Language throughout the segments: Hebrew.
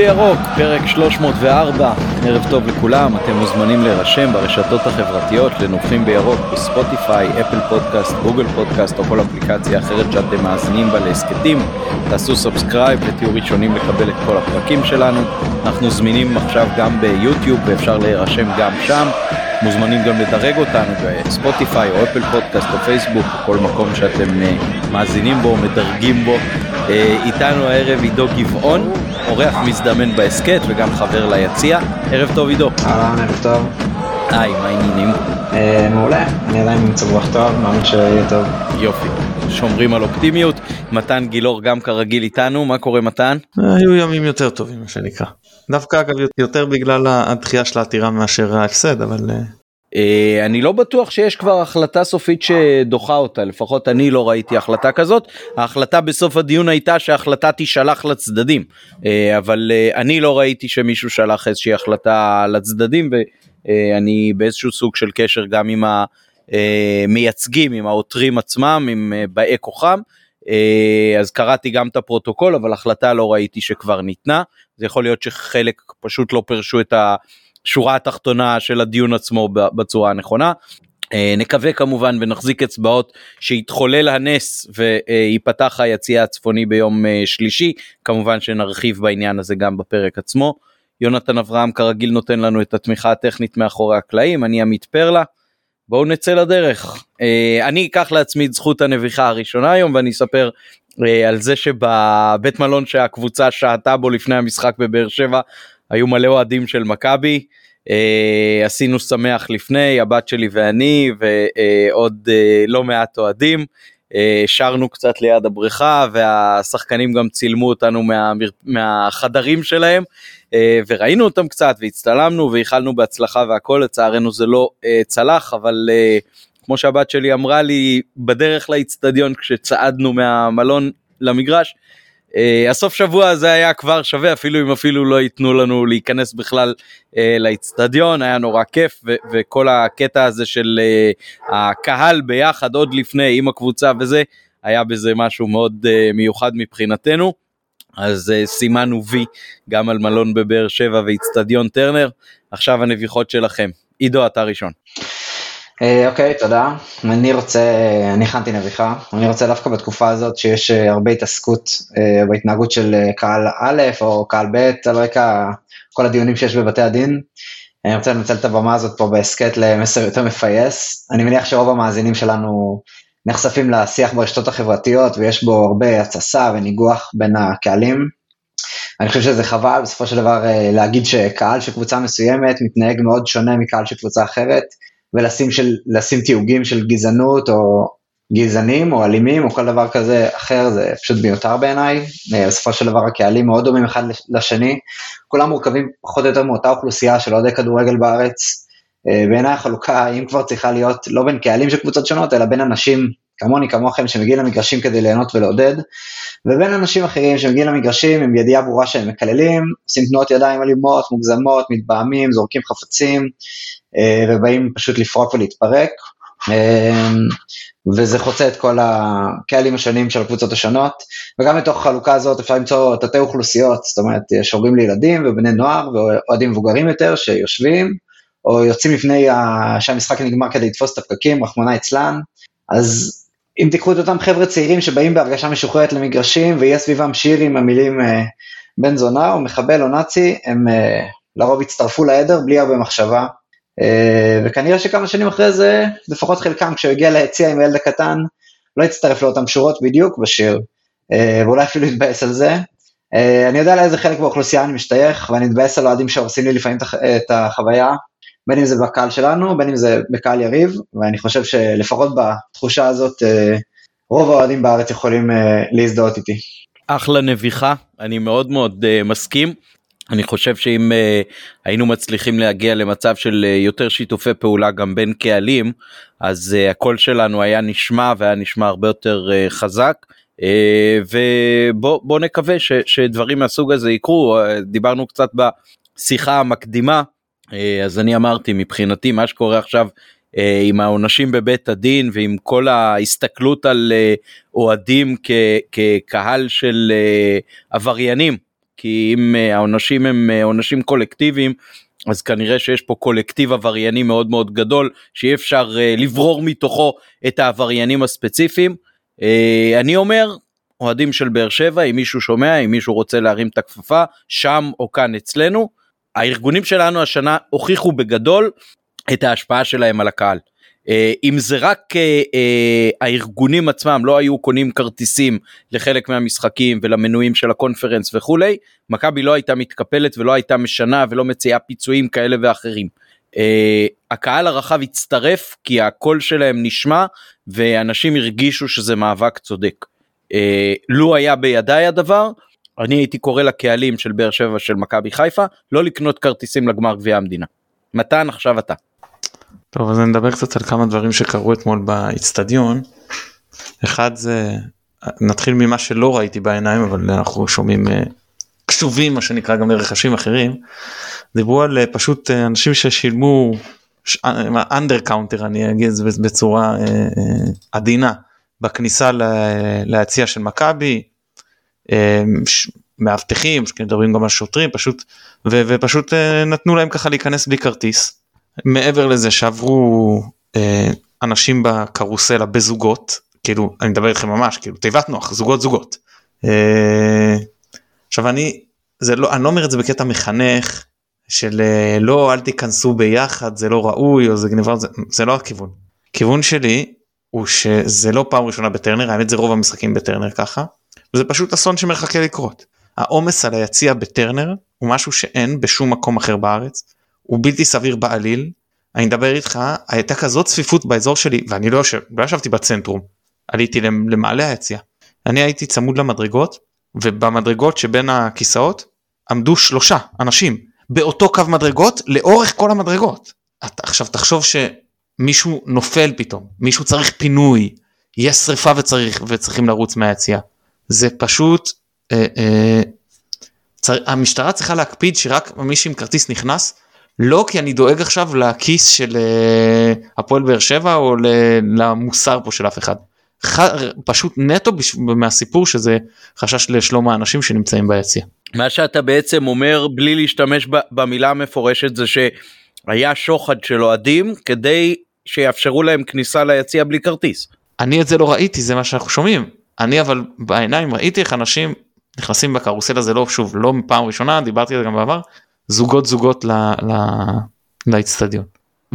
בירוק, פרק 304, ערב טוב לכולם, אתם מוזמנים להירשם ברשתות החברתיות לנובחים בירוק בספוטיפיי, אפל פודקאסט, גוגל פודקאסט או כל אפליקציה אחרת שאתם מאזינים בה להסכתים. תעשו subscribe ותהיו ראשונים לקבל את כל הפרקים שלנו. אנחנו זמינים עכשיו גם ביוטיוב ואפשר להירשם גם שם. מוזמנים גם לדרג אותנו בספוטיפיי או אפל פודקאסט או פייסבוק כל מקום שאתם אה, מאזינים בו, מדרגים בו. אה, איתנו הערב עידו גבעון, אורח מזדמן בהסכת וגם חבר ליציע. ערב טוב עידו. אהלן, ערב טוב. היי, מה העניינים? אה, מעולה, אני עדיין עם מצב רוח טוב, מאמין שיהיה טוב. יופי, שומרים על אופטימיות. מתן גילאור גם כרגיל איתנו, מה קורה מתן? היו ימים יותר טובים מה שנקרא. דווקא אגב יותר בגלל הדחייה של העתירה מאשר ההפסד אבל אני לא בטוח שיש כבר החלטה סופית שדוחה אותה לפחות אני לא ראיתי החלטה כזאת. ההחלטה בסוף הדיון הייתה שההחלטה תישלח לצדדים. uh, אבל uh, אני לא ראיתי שמישהו שלח איזושהי החלטה לצדדים ואני באיזשהו סוג של קשר גם עם המייצגים עם העותרים עצמם עם באי כוחם. אז קראתי גם את הפרוטוקול אבל החלטה לא ראיתי שכבר ניתנה. זה יכול להיות שחלק פשוט לא פירשו את ה... השורה התחתונה של הדיון עצמו בצורה הנכונה. אה, נקווה כמובן ונחזיק אצבעות שיתחולל הנס וייפתח היציע הצפוני ביום אה, שלישי כמובן שנרחיב בעניין הזה גם בפרק עצמו. יונתן אברהם כרגיל נותן לנו את התמיכה הטכנית מאחורי הקלעים אני עמית פרלה. בואו נצא לדרך. אה, אני אקח לעצמי את זכות הנביכה הראשונה היום ואני אספר על זה שבבית מלון שהקבוצה שהתה בו לפני המשחק בבאר שבע היו מלא אוהדים של מכבי. Uh, עשינו שמח לפני הבת שלי ואני ועוד uh, לא מעט אוהדים uh, שרנו קצת ליד הבריכה והשחקנים גם צילמו אותנו מה, מהחדרים שלהם uh, וראינו אותם קצת והצטלמנו ואיחלנו בהצלחה והכל לצערנו זה לא uh, צלח אבל uh, כמו שהבת שלי אמרה לי בדרך לאיצטדיון כשצעדנו מהמלון למגרש הסוף שבוע הזה היה כבר שווה אפילו אם אפילו לא ייתנו לנו להיכנס בכלל uh, לאיצטדיון היה נורא כיף וכל הקטע הזה של uh, הקהל ביחד עוד לפני עם הקבוצה וזה היה בזה משהו מאוד uh, מיוחד מבחינתנו. אז uh, סימנו וי גם על מלון בבאר שבע ואיצטדיון טרנר. עכשיו הנביחות שלכם. עידו אתה ראשון. אה, אוקיי, תודה. אני רוצה, אני הכנתי נביכה, אני רוצה דווקא בתקופה הזאת שיש אה, הרבה התעסקות אה, בהתנהגות של קהל א' או קהל ב', על רקע כל הדיונים שיש בבתי הדין. אני רוצה לנצל את הבמה הזאת פה בהסכת למסר יותר מפייס. אני מניח שרוב המאזינים שלנו נחשפים לשיח ברשתות החברתיות ויש בו הרבה התססה וניגוח בין הקהלים. אני חושב שזה חבל בסופו של דבר להגיד שקהל של קבוצה מסוימת מתנהג מאוד שונה מקהל של קבוצה אחרת. ולשים של, תיוגים של גזענות או גזענים או אלימים או כל דבר כזה אחר זה פשוט מיותר בעיניי, אה, בסופו של דבר הקהלים מאוד דומים אחד לשני, כולם מורכבים פחות או יותר מאותה אוכלוסייה של אוהדי כדורגל בארץ, אה, בעיניי החלוקה אם כבר צריכה להיות לא בין קהלים של קבוצות שונות אלא בין אנשים כמוני כמוכם שמגיעים למגרשים כדי ליהנות ולעודד, ובין אנשים אחרים שמגיעים למגרשים עם ידיעה ברורה שהם מקללים, עושים תנועות ידיים אלימות, מוגזמות, מתבהמים, זורקים חפצים, אה, ובאים פשוט לפרוק ולהתפרק. אה, וזה חוצה את כל הקהלים השונים של הקבוצות השונות, וגם בתוך החלוקה הזאת אפשר למצוא תתי אוכלוסיות, זאת אומרת, יש הורים לילדים ובני נוער ואוהדים מבוגרים יותר שיושבים, או יוצאים לפני שהמשחק נגמר כדי לתפוס את הפקקים, רחמנא אצלן, אז אם תיקחו את אותם חבר'ה צעירים שבאים בהרגשה משוחררת למגרשים ויהיה סביבם שיר עם המילים אה, בן זונה או מחבל או נאצי, הם לרוב יצטרפו לעדר בלי הרבה מחשבה, אה, וכנראה שכמה שנים אחרי זה, לפחות חלקם, כשהוא הגיע ליציע עם הילד הקטן, לא הצטרף לאותם שורות בדיוק בשיר, אה, ואולי אפילו יתבאס על זה. אה, אני יודע לאיזה חלק באוכלוסייה אני משתייך, ואני מתבאס על אוהדים שהורסים לי לפעמים את החוויה, בין אם זה בקהל שלנו, בין אם זה בקהל יריב, ואני חושב שלפחות בתחושה הזאת, רוב האוהדים בארץ יכולים להזדהות איתי. אחלה נביחה, אני מאוד מאוד מסכים. אני חושב שאם uh, היינו מצליחים להגיע למצב של uh, יותר שיתופי פעולה גם בין קהלים אז uh, הקול שלנו היה נשמע והיה נשמע הרבה יותר uh, חזק uh, ובוא נקווה ש, שדברים מהסוג הזה יקרו uh, דיברנו קצת בשיחה המקדימה אז אני אמרתי מבחינתי מה שקורה עכשיו uh, עם העונשים בבית הדין ועם כל ההסתכלות על uh, אוהדים כ, כקהל של עבריינים. כי אם העונשים הם עונשים קולקטיביים אז כנראה שיש פה קולקטיב עברייני מאוד מאוד גדול שאי אפשר לברור מתוכו את העבריינים הספציפיים. אני אומר אוהדים של באר שבע אם מישהו שומע אם מישהו רוצה להרים את הכפפה שם או כאן אצלנו הארגונים שלנו השנה הוכיחו בגדול את ההשפעה שלהם על הקהל. אה, אם זה רק אה, אה, הארגונים עצמם לא היו קונים כרטיסים לחלק מהמשחקים ולמנויים של הקונפרנס וכולי, מכבי לא הייתה מתקפלת ולא הייתה משנה ולא מציעה פיצויים כאלה ואחרים. הקהל הרחב הצטרף כי הקול שלהם נשמע ואנשים הרגישו שזה מאבק צודק. לו היה בידיי הדבר, אני הייתי קורא לקהלים של באר שבע של מכבי חיפה לא לקנות כרטיסים לגמר גביע המדינה. מתן עכשיו אתה. טוב אז נדבר קצת על כמה דברים שקרו אתמול באיצטדיון. אחד זה נתחיל ממה שלא ראיתי בעיניים אבל אנחנו שומעים אה, קשובים מה שנקרא גם לרחשים אחרים. דיברו על אה, פשוט אה, אנשים ששילמו under counter אני אגיד בצורה עדינה בכניסה ליציע של מכבי מאבטחים מדברים גם על שוטרים פשוט ופשוט נתנו להם ככה להיכנס בלי כרטיס מעבר לזה שעברו אה, אנשים בקרוסלה בזוגות, כאילו, אני מדבר איתכם ממש, כאילו, תיבת נוח, זוגות זוגות. אה, עכשיו אני, זה לא, אני לא אומר את זה בקטע מחנך, של אה, לא, אל תיכנסו ביחד, זה לא ראוי, או זה גניבה, זה, זה לא הכיוון. כיוון שלי הוא שזה לא פעם ראשונה בטרנר, האמת זה רוב המשחקים בטרנר ככה, וזה פשוט אסון שמחכה לקרות. העומס על היציע בטרנר הוא משהו שאין בשום מקום אחר בארץ. הוא בלתי סביר בעליל. אני מדבר איתך הייתה כזאת צפיפות באזור שלי ואני לא יושב לא ישבתי בצנטרום עליתי למעלה היציע אני הייתי צמוד למדרגות ובמדרגות שבין הכיסאות עמדו שלושה אנשים באותו קו מדרגות לאורך כל המדרגות. אתה, עכשיו תחשוב שמישהו נופל פתאום מישהו צריך פינוי יש שריפה וצריך וצריכים לרוץ מהיציע זה פשוט אה, אה, צר, המשטרה צריכה להקפיד שרק מי שעם כרטיס נכנס לא כי אני דואג עכשיו לכיס של אה, הפועל באר שבע או למוסר פה של אף אחד. פשוט נטו מהסיפור שזה חשש לשלום האנשים שנמצאים ביציע. מה שאתה בעצם אומר בלי להשתמש במילה המפורשת זה שהיה שוחד של אוהדים כדי שיאפשרו להם כניסה ליציע בלי כרטיס. אני את זה לא ראיתי זה מה שאנחנו שומעים אני אבל בעיניים ראיתי איך אנשים נכנסים בקרוסל הזה לא שוב לא מפעם ראשונה דיברתי על זה גם בעבר זוגות זוגות לאצטדיון.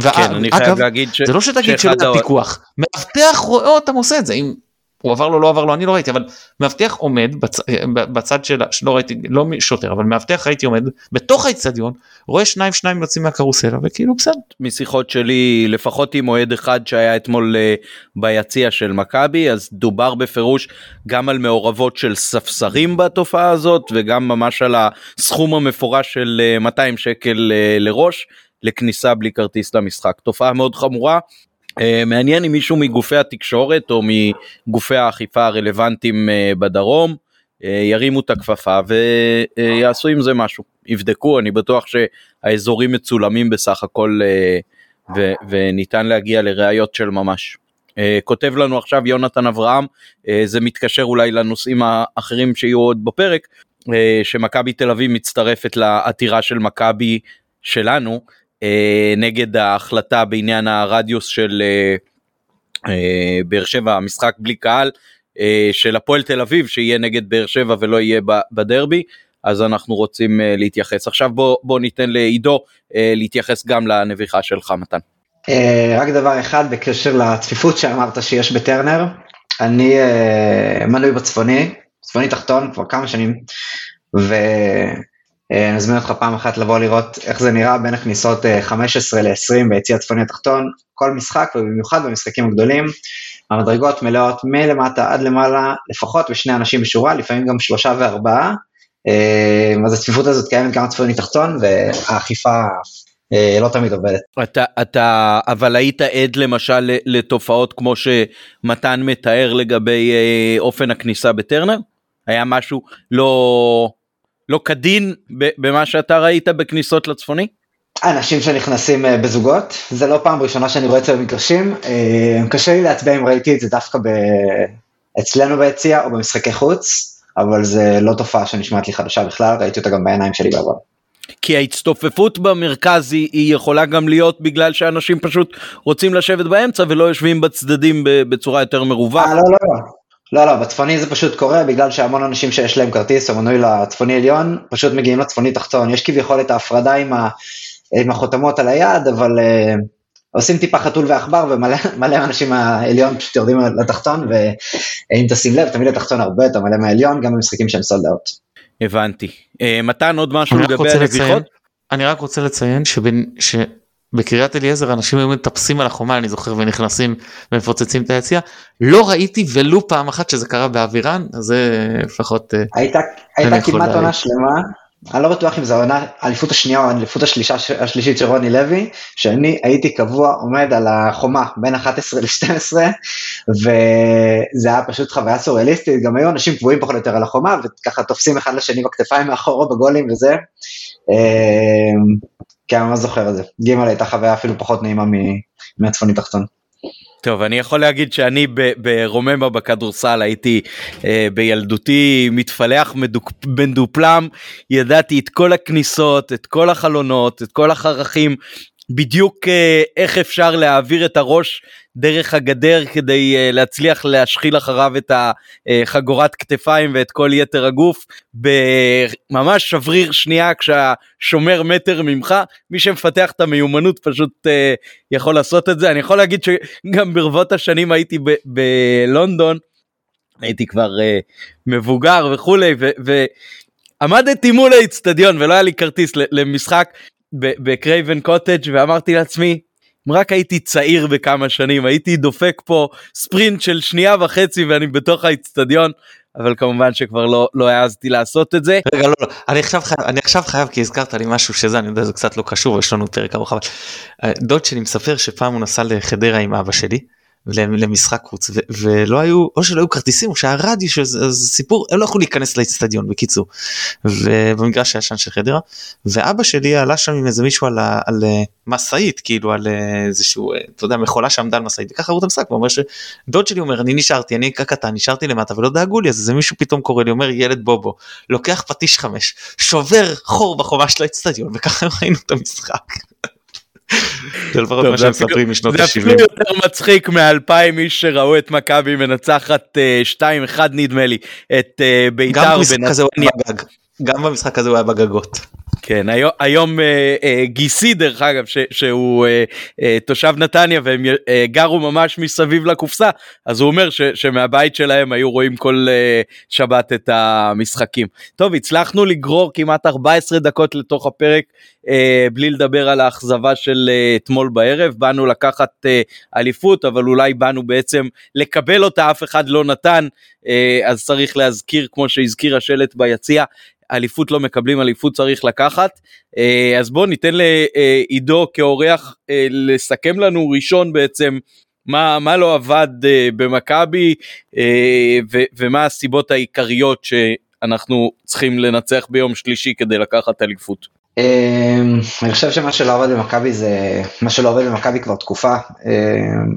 כן, אני חייב להגיד ש... זה לא שתגיד שלא היה פיקוח, מאבטח רואה אותם עושה את זה, אם הוא עבר לו לא עבר לו אני לא ראיתי אבל מאבטח עומד בצ... בצד של לא ראיתי לא שוטר אבל מאבטח ראיתי עומד בתוך האצטדיון רואה שניים שניים יוצאים מהקרוסלה וכאילו בסדר. משיחות שלי לפחות עם אוהד אחד שהיה אתמול uh, ביציע של מכבי אז דובר בפירוש גם על מעורבות של ספסרים בתופעה הזאת וגם ממש על הסכום המפורש של uh, אה, 200 שקל uh, לראש לכניסה בלי כרטיס למשחק תופעה מאוד חמורה מעניין אם מישהו מגופי התקשורת או מגופי האכיפה הרלוונטיים uh, בדרום uh, ירימו את הכפפה ויעשו עם זה משהו, יבדקו, אני בטוח שהאזורים מצולמים בסך הכל ו- וניתן להגיע לראיות של ממש. כותב לנו עכשיו יונתן אברהם, זה מתקשר אולי לנושאים האחרים שיהיו עוד בפרק, שמכבי תל אביב מצטרפת לעתירה של מכבי שלנו אה, נגד ההחלטה בעניין הרדיוס של אה, אה, באר שבע, המשחק בלי קהל, אה, של הפועל תל אביב, שיהיה נגד באר שבע ולא יהיה בדרבי. אז אנחנו רוצים להתייחס. עכשיו בוא, בוא ניתן לעידו להתייחס גם לנביחה שלך מתן. רק דבר אחד בקשר לצפיפות שאמרת שיש בטרנר, אני מנוי בצפוני, צפוני תחתון כבר כמה שנים, ו... אה, אני אזמין אותך פעם אחת לבוא לראות איך זה נראה בין הכניסות 15 אה, ל-20 ביציא הצפוני התחתון, כל משחק ובמיוחד במשחקים הגדולים, המדרגות מלאות מלמטה עד למעלה, לפחות בשני אנשים בשורה, לפעמים גם שלושה וארבעה, אה, אז הצפיפות הזאת קיימת גם צפוני תחתון והאכיפה לא תמיד עובדת. אתה, אתה אבל היית עד למשל לתופעות כמו שמתן מתאר לגבי אופן הכניסה בטרנר? היה משהו לא לא כדין במה שאתה ראית בכניסות לצפוני? אנשים שנכנסים אה, בזוגות, זה לא פעם ראשונה שאני רואה את זה במגרשים, אה, קשה לי להצביע אם ראיתי את זה דווקא ב... אצלנו ביציע או במשחקי חוץ, אבל זה לא תופעה שנשמעת לי חדשה בכלל, ראיתי אותה גם בעיניים שלי בעבר. כי ההצטופפות במרכז היא, היא יכולה גם להיות בגלל שאנשים פשוט רוצים לשבת באמצע ולא יושבים בצדדים בצורה יותר מרווחת. אה, לא, לא, לא. לא, לא, בצפוני זה פשוט קורה בגלל שהמון אנשים שיש להם כרטיס או מנוי לצפוני עליון, פשוט מגיעים לצפוני תחתון. יש כביכול את ההפרדה עם, ה, עם החותמות על היד, אבל uh, עושים טיפה חתול ועכבר ומלא אנשים מהעליון פשוט יורדים לתחתון, ואם תשים לב, תמיד התחתון הרבה יותר מלא מהעליון, גם במשחקים שהם סולד אאוט. הבנתי. Uh, מתן עוד משהו לגבי הנביחות? אני רק רוצה לציין שבין, ש... בקריית אליעזר אנשים היו מטפסים על החומה אני זוכר ונכנסים ומפוצצים את היציאה. לא ראיתי ולו פעם אחת שזה קרה באווירן אז זה לפחות אה, הייתה, הייתה כמעט עונה שלמה. אני לא בטוח אם זו העונה האליפות השנייה או האליפות השלישית של רוני לוי שאני הייתי קבוע עומד על החומה בין 11 ל-12 וזה היה פשוט חוויה סוריאליסטית. גם היו אנשים קבועים פחות או יותר על החומה וככה תופסים אחד לשני בכתפיים מאחורה בגולים וזה. אה, כן, אני לא זוכר את זה. ג' הייתה חוויה אפילו פחות נעימה מהצפוני תחתון. טוב אני יכול להגיד שאני ברוממה בכדורסל הייתי אה, בילדותי מתפלח מדוק, מדופלם ידעתי את כל הכניסות את כל החלונות את כל החרכים בדיוק אה, איך אפשר להעביר את הראש דרך הגדר כדי אה, להצליח להשחיל אחריו את החגורת כתפיים ואת כל יתר הגוף בממש שבריר שנייה כשהשומר מטר ממך. מי שמפתח את המיומנות פשוט אה, יכול לעשות את זה. אני יכול להגיד שגם ברבות השנים הייתי בלונדון הייתי כבר מבוגר וכולי ועמדתי מול האיצטדיון ולא היה לי כרטיס למשחק בקרייבן קוטג' ואמרתי לעצמי אם רק הייתי צעיר בכמה שנים הייתי דופק פה ספרינט של שנייה וחצי ואני בתוך האיצטדיון אבל כמובן שכבר לא לא העזתי לעשות את זה. רגע לא, לא אני עכשיו חייב אני עכשיו חייב כי הזכרת לי משהו שזה אני יודע זה קצת לא קשור יש לנו פרק ארוך אבל אה, דוד שלי מספר שפעם הוא נסע לחדרה עם אבא שלי למשחק חוץ ו- ולא היו או שלא היו כרטיסים או שהיה רדיו שזה סיפור הם לא יכלו להיכנס לאצטדיון בקיצור. ובמגרש הישן של חדרה ואבא שלי עלה שם עם איזה מישהו על, על אה, משאית כאילו על אה, איזשהו אה, אתה יודע מכולה שעמדה על משאית וככה ראו את המשחק הוא שדוד שלי אומר אני נשארתי אני קטן נשארתי למטה ולא דאגו לי אז איזה מישהו פתאום קורא לי אומר ילד בובו לוקח פטיש חמש שובר חור בחומה של האצטדיון וככה ראינו את המשחק. זה לפחות מה שהם מספרים משנות ה-70. זה אפילו יותר מצחיק מאלפיים איש שראו את מכבי מנצחת 2-1 אה, נדמה לי את אה, בית"ר בנתניה. גם במשחק הזה הוא היה בגגות. כן היום, היום אה, אה, גיסי דרך אגב ש, שהוא אה, אה, תושב נתניה והם אה, גרו ממש מסביב לקופסה אז הוא אומר ש, שמהבית שלהם היו רואים כל אה, שבת את המשחקים. טוב הצלחנו לגרור כמעט 14 דקות לתוך הפרק אה, בלי לדבר על האכזבה של אה, אתמול בערב באנו לקחת אה, אליפות אבל אולי באנו בעצם לקבל אותה אף אחד לא נתן אה, אז צריך להזכיר כמו שהזכיר השלט ביציע אליפות לא מקבלים אליפות צריך לקחת אה, אז בואו ניתן לעידו כאורח אה, לסכם לנו ראשון בעצם מה, מה לא עבד אה, במכבי ומה הסיבות העיקריות שאנחנו צריכים לנצח ביום שלישי כדי לקחת אליפות. אני חושב שמה שלא עבד במכבי זה מה שלא עובד במכבי כבר תקופה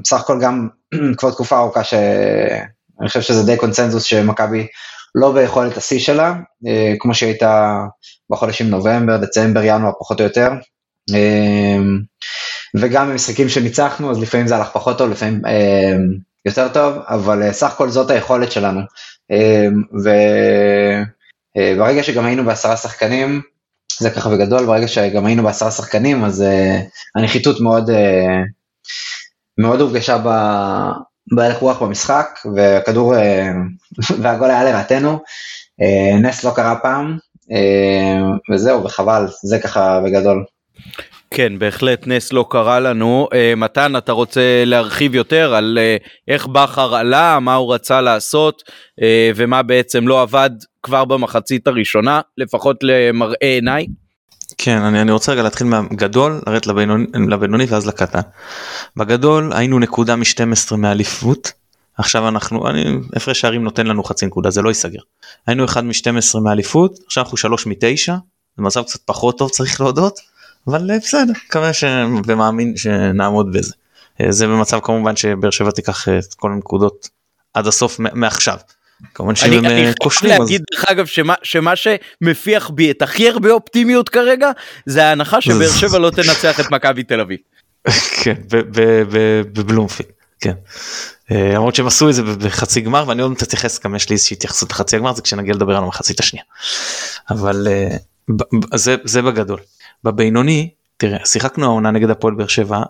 בסך הכל גם כבר תקופה ארוכה שאני חושב שזה די קונצנזוס שמכבי לא ביכולת השיא שלה, אה, כמו שהייתה בחודשים נובמבר, דצמבר, ינואר פחות או יותר. אה, וגם במשחקים שניצחנו, אז לפעמים זה הלך פחות טוב, לפעמים אה, יותר טוב, אבל סך הכל זאת היכולת שלנו. וברגע שגם היינו בעשרה שחקנים, זה ככה בגדול, ברגע שגם היינו בעשרה שחקנים, אז הנחיתות מאוד, מאוד הורגשה בהלך רוח במשחק, והכדור, אה, והגול היה לרעתנו. אה, נס לא קרה פעם, אה, וזהו, וחבל, זה ככה בגדול. כן, בהחלט נס לא קרה לנו. מתן, אתה רוצה להרחיב יותר על איך בכר עלה, מה הוא רצה לעשות, ומה בעצם לא עבד כבר במחצית הראשונה, לפחות למראה עיניי? כן אני, אני רוצה רגע להתחיל מהגדול לרדת לבינוני, לבינוני ואז לקטן. בגדול היינו נקודה מ-12 מאליפות עכשיו אנחנו אני הפרש שערים נותן לנו חצי נקודה זה לא ייסגר. היינו אחד מ-12 מאליפות עכשיו אנחנו 3 מ-9 זה קצת פחות טוב צריך להודות אבל אה, בסדר מקווה ש... ומאמין שנעמוד בזה. אה, זה במצב כמובן שבאר שבע תיקח את כל הנקודות עד הסוף מעכשיו. כמובן אני שהם אני אה, חייב כושלים אז להגיד דרך אגב שמה, שמה שמפיח בי את הכי הרבה אופטימיות כרגע זה ההנחה שבאר שבע לא תנצח את מכבי תל אביב. כן בבלומפילד כן. אה, למרות שהם עשו את זה בחצי גמר ואני עוד מעט אתייחס גם יש לי איזושהי התייחסות לחצי הגמר זה כשנגיע לדבר על המחצית השנייה. אבל אה, זה זה בגדול. בבינוני תראה שיחקנו העונה נגד הפועל באר שבע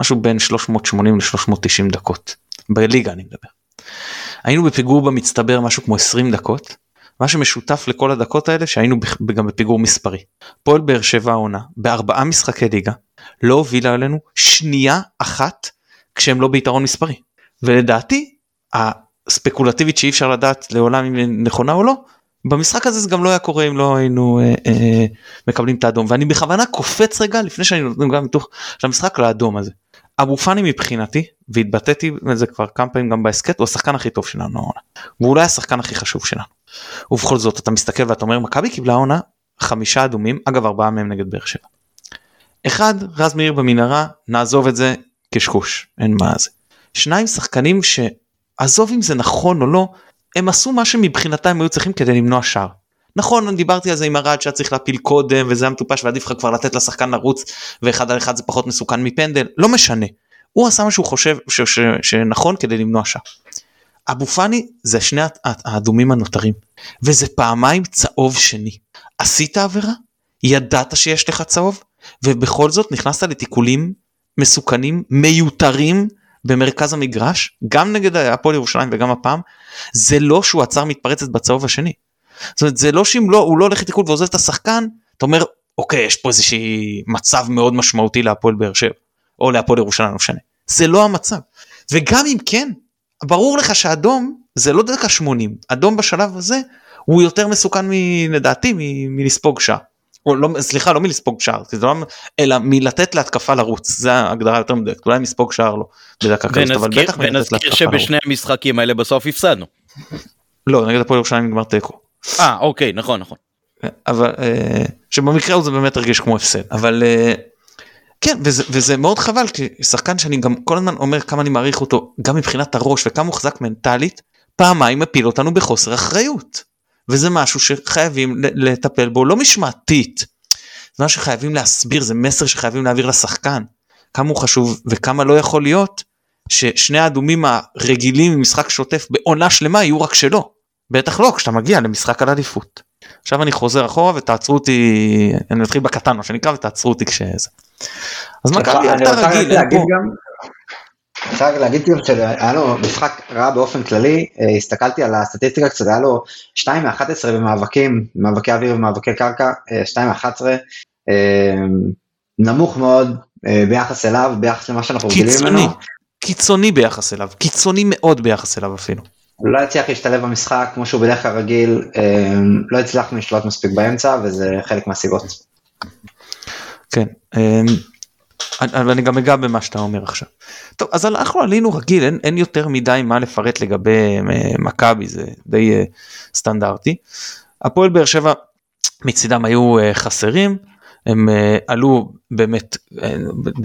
משהו בין 380 ל-390 דקות בליגה אני מדבר. היינו בפיגור במצטבר משהו כמו 20 דקות. מה שמשותף לכל הדקות האלה שהיינו גם בפיגור מספרי. פועל באר שבע העונה בארבעה משחקי ליגה לא הובילה עלינו שנייה אחת כשהם לא ביתרון מספרי. ולדעתי הספקולטיבית שאי אפשר לדעת לעולם אם היא נכונה או לא במשחק הזה זה גם לא היה קורה אם לא היינו אה, אה, מקבלים את האדום ואני בכוונה קופץ רגע לפני שאני נותן גם מתוך המשחק לאדום הזה. אבו פאני מבחינתי והתבטאתי בזה כבר כמה פעמים גם בהסכת הוא השחקן הכי טוב שלנו העונה. והוא אולי השחקן הכי חשוב שלנו. ובכל זאת אתה מסתכל ואתה אומר מכבי קיבלה עונה חמישה אדומים אגב ארבעה מהם נגד באר שבע. אחד רז מאיר במנהרה נעזוב את זה קשקוש אין מה זה. שניים שחקנים שעזוב אם זה נכון או לא הם עשו מה שמבחינתם היו צריכים כדי למנוע שער. נכון אני דיברתי על זה עם ארד שהיה צריך להפיל קודם וזה היה מטופש ועדיף לך כבר לתת לשחקן לרוץ ואחד על אחד זה פחות מסוכן מפנדל לא משנה. הוא עשה מה שהוא חושב ש- ש- שנכון כדי למנוע שער. אבו פאני זה שני האדומים הנותרים וזה פעמיים צהוב שני. עשית עבירה? ידעת שיש לך צהוב? ובכל זאת נכנסת לתיקולים מסוכנים מיותרים במרכז המגרש גם נגד הפועל ירושלים וגם הפעם זה לא שהוא עצר מתפרצת בצהוב השני. זאת אומרת זה לא שאם לא הוא לא הולך לתיקול ועוזב את השחקן אתה אומר אוקיי יש פה איזושהי מצב מאוד משמעותי להפועל באר שבע או להפועל ירושלים לא משנה זה לא המצב וגם אם כן ברור לך שאדום זה לא דקה 80 אדום בשלב הזה הוא יותר מסוכן מ- לדעתי מ- מלספוג שער. או לא, סליחה לא מלספוג שער כי זה לא, אלא מלתת להתקפה לרוץ זה ההגדרה יותר מדויקת אולי מספוג שער לא בדקה כזאת אבל ונזכיר, בטח מלתת ונזכיר להתקפה לרוץ. שבשני המשחקים האלה בסוף הפסדנו. לא נגד הפועל ירושלים נגמר תיקו. אה אוקיי נכון נכון. אבל אה, שבמקרה הזה באמת הרגיש כמו הפסד אבל אה, כן וזה, וזה מאוד חבל כי שחקן שאני גם כל הזמן אומר כמה אני מעריך אותו גם מבחינת הראש וכמה הוא חזק מנטלית פעמיים מפיל אותנו בחוסר אחריות וזה משהו שחייבים לטפל בו לא משמעתית. זה משהו שחייבים להסביר זה מסר שחייבים להעביר לשחקן כמה הוא חשוב וכמה לא יכול להיות ששני האדומים הרגילים ממשחק שוטף בעונה שלמה יהיו רק שלו. בטח לא כשאתה מגיע למשחק על אליפות. עכשיו אני חוזר אחורה ותעצרו אותי אני מתחיל בקטן מה שנקרא ותעצרו אותי כשזה. אז מכבי רק רגיל אין פה- רק להגיד גם שהיה לו משחק רע באופן כללי, אה, הסתכלתי על הסטטיסטיקה קצת, היה לו 2 מ-11 במאבקים, מאבקי אוויר ומאבקי קרקע, 2 מ-11, נמוך מאוד אה, ביחס אליו, ביחס למה שאנחנו רגילים קיצוני ממנו. קיצוני ביחס אליו קיצוני מאוד ביחס אליו אפילו. לא הצליח להשתלב במשחק כמו שהוא בדרך כלל רגיל, אה, לא הצלחנו לשלוט מספיק באמצע וזה חלק מהסיבות. כן. אמ, אבל אני גם אגע במה שאתה אומר עכשיו. טוב אז אנחנו עלינו רגיל אין, אין יותר מדי מה לפרט לגבי אה, מכבי זה די אה, סטנדרטי. הפועל באר שבע מצידם היו אה, חסרים הם אה, עלו באמת אה,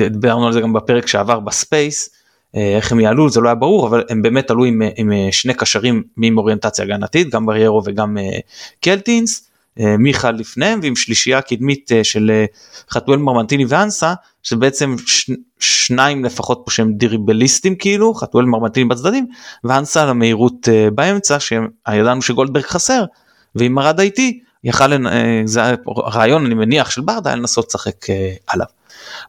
דיברנו על זה גם בפרק שעבר ב space איך הם יעלו זה לא היה ברור אבל הם באמת עלו עם, אה, עם אה, שני קשרים עם אוריינטציה הגנתית גם בריירו וגם אה, קלטינס. אה, מיכה לפניהם ועם שלישייה קדמית אה, של אה, חתואל מרמנטיני ואנסה שבעצם ש... שניים לפחות פה שהם דריבליסטים כאילו חתואל מרמנטיני בצדדים ואנסה על המהירות אה, באמצע שידענו שגולדברג חסר ועם ארד איתי יכל. אה, זה היה רעיון אני מניח של ברדה לנסות לשחק אה, עליו.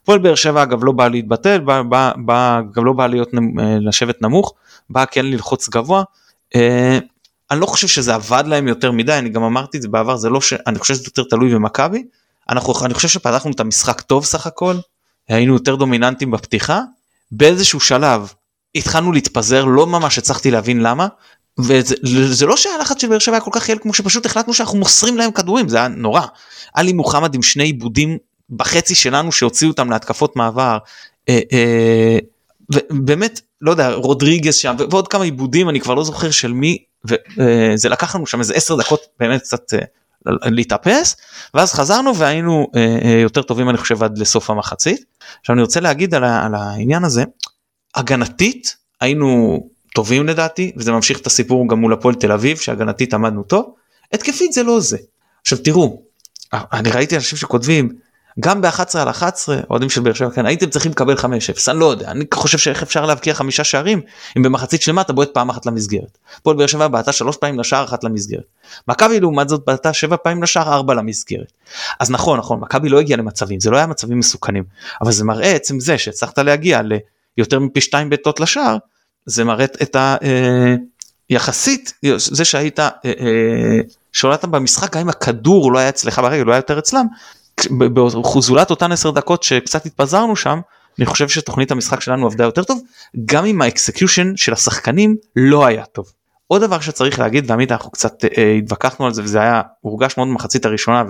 הפועל באר שבע אגב לא בא להתבטל בא, בא, בא, גם לא בא להיות אה, לשבת נמוך בא כן ללחוץ גבוה. אה, אני לא חושב שזה עבד להם יותר מדי אני גם אמרתי את זה בעבר זה לא שאני חושב שזה יותר תלוי במכבי אנחנו אני חושב שפתחנו את המשחק טוב סך הכל היינו יותר דומיננטים בפתיחה באיזשהו שלב התחלנו להתפזר לא ממש הצלחתי להבין למה וזה זה לא שהלחץ של באר שבע היה כל כך יעיל כמו שפשוט החלטנו שאנחנו מוסרים להם כדורים זה היה נורא. עלי מוחמד עם שני עיבודים בחצי שלנו שהוציאו אותם להתקפות מעבר. אה, אה, ובאמת לא יודע רודריגז שם ועוד כמה עיבודים אני כבר לא זוכר של מי וזה לקח לנו שם איזה 10 דקות באמת קצת אה, להתאפס ואז חזרנו והיינו אה, אה, יותר טובים אני חושב עד לסוף המחצית. עכשיו אני רוצה להגיד על, על העניין הזה הגנתית היינו טובים לדעתי וזה ממשיך את הסיפור גם מול הפועל תל אביב שהגנתית עמדנו טוב. התקפית זה לא זה. עכשיו תראו אני ראיתי אנשים שכותבים גם ב-11 על 11 אוהדים של באר שבע כאן הייתם צריכים לקבל 5-0 אני לא יודע אני חושב שאיך אפשר להבקיע חמישה שערים אם במחצית שלמה אתה בועט פעם אחת למסגרת. הפועל באר שבע בעטה שלוש פעמים לשער אחת למסגרת. מכבי לעומת זאת בעטה שבע פעמים לשער ארבע למסגרת. אז נכון נכון מכבי לא הגיעה למצבים זה לא היה מצבים מסוכנים אבל זה מראה עצם זה שהצלחת להגיע ליותר מפי שתיים בעיטות לשער זה מראה את ה... אה, יחסית זה שהיית אה, אה, שולטת במשחק גם אם הכדור לא היה אצלך ברגל לא היה יותר אצלם בזולת אותן 10 דקות שקצת התפזרנו שם אני חושב שתוכנית המשחק שלנו עבדה יותר טוב גם אם ה execution של השחקנים לא היה טוב. עוד דבר שצריך להגיד ועמית אנחנו קצת אה, התווכחנו על זה וזה היה הורגש מאוד במחצית הראשונה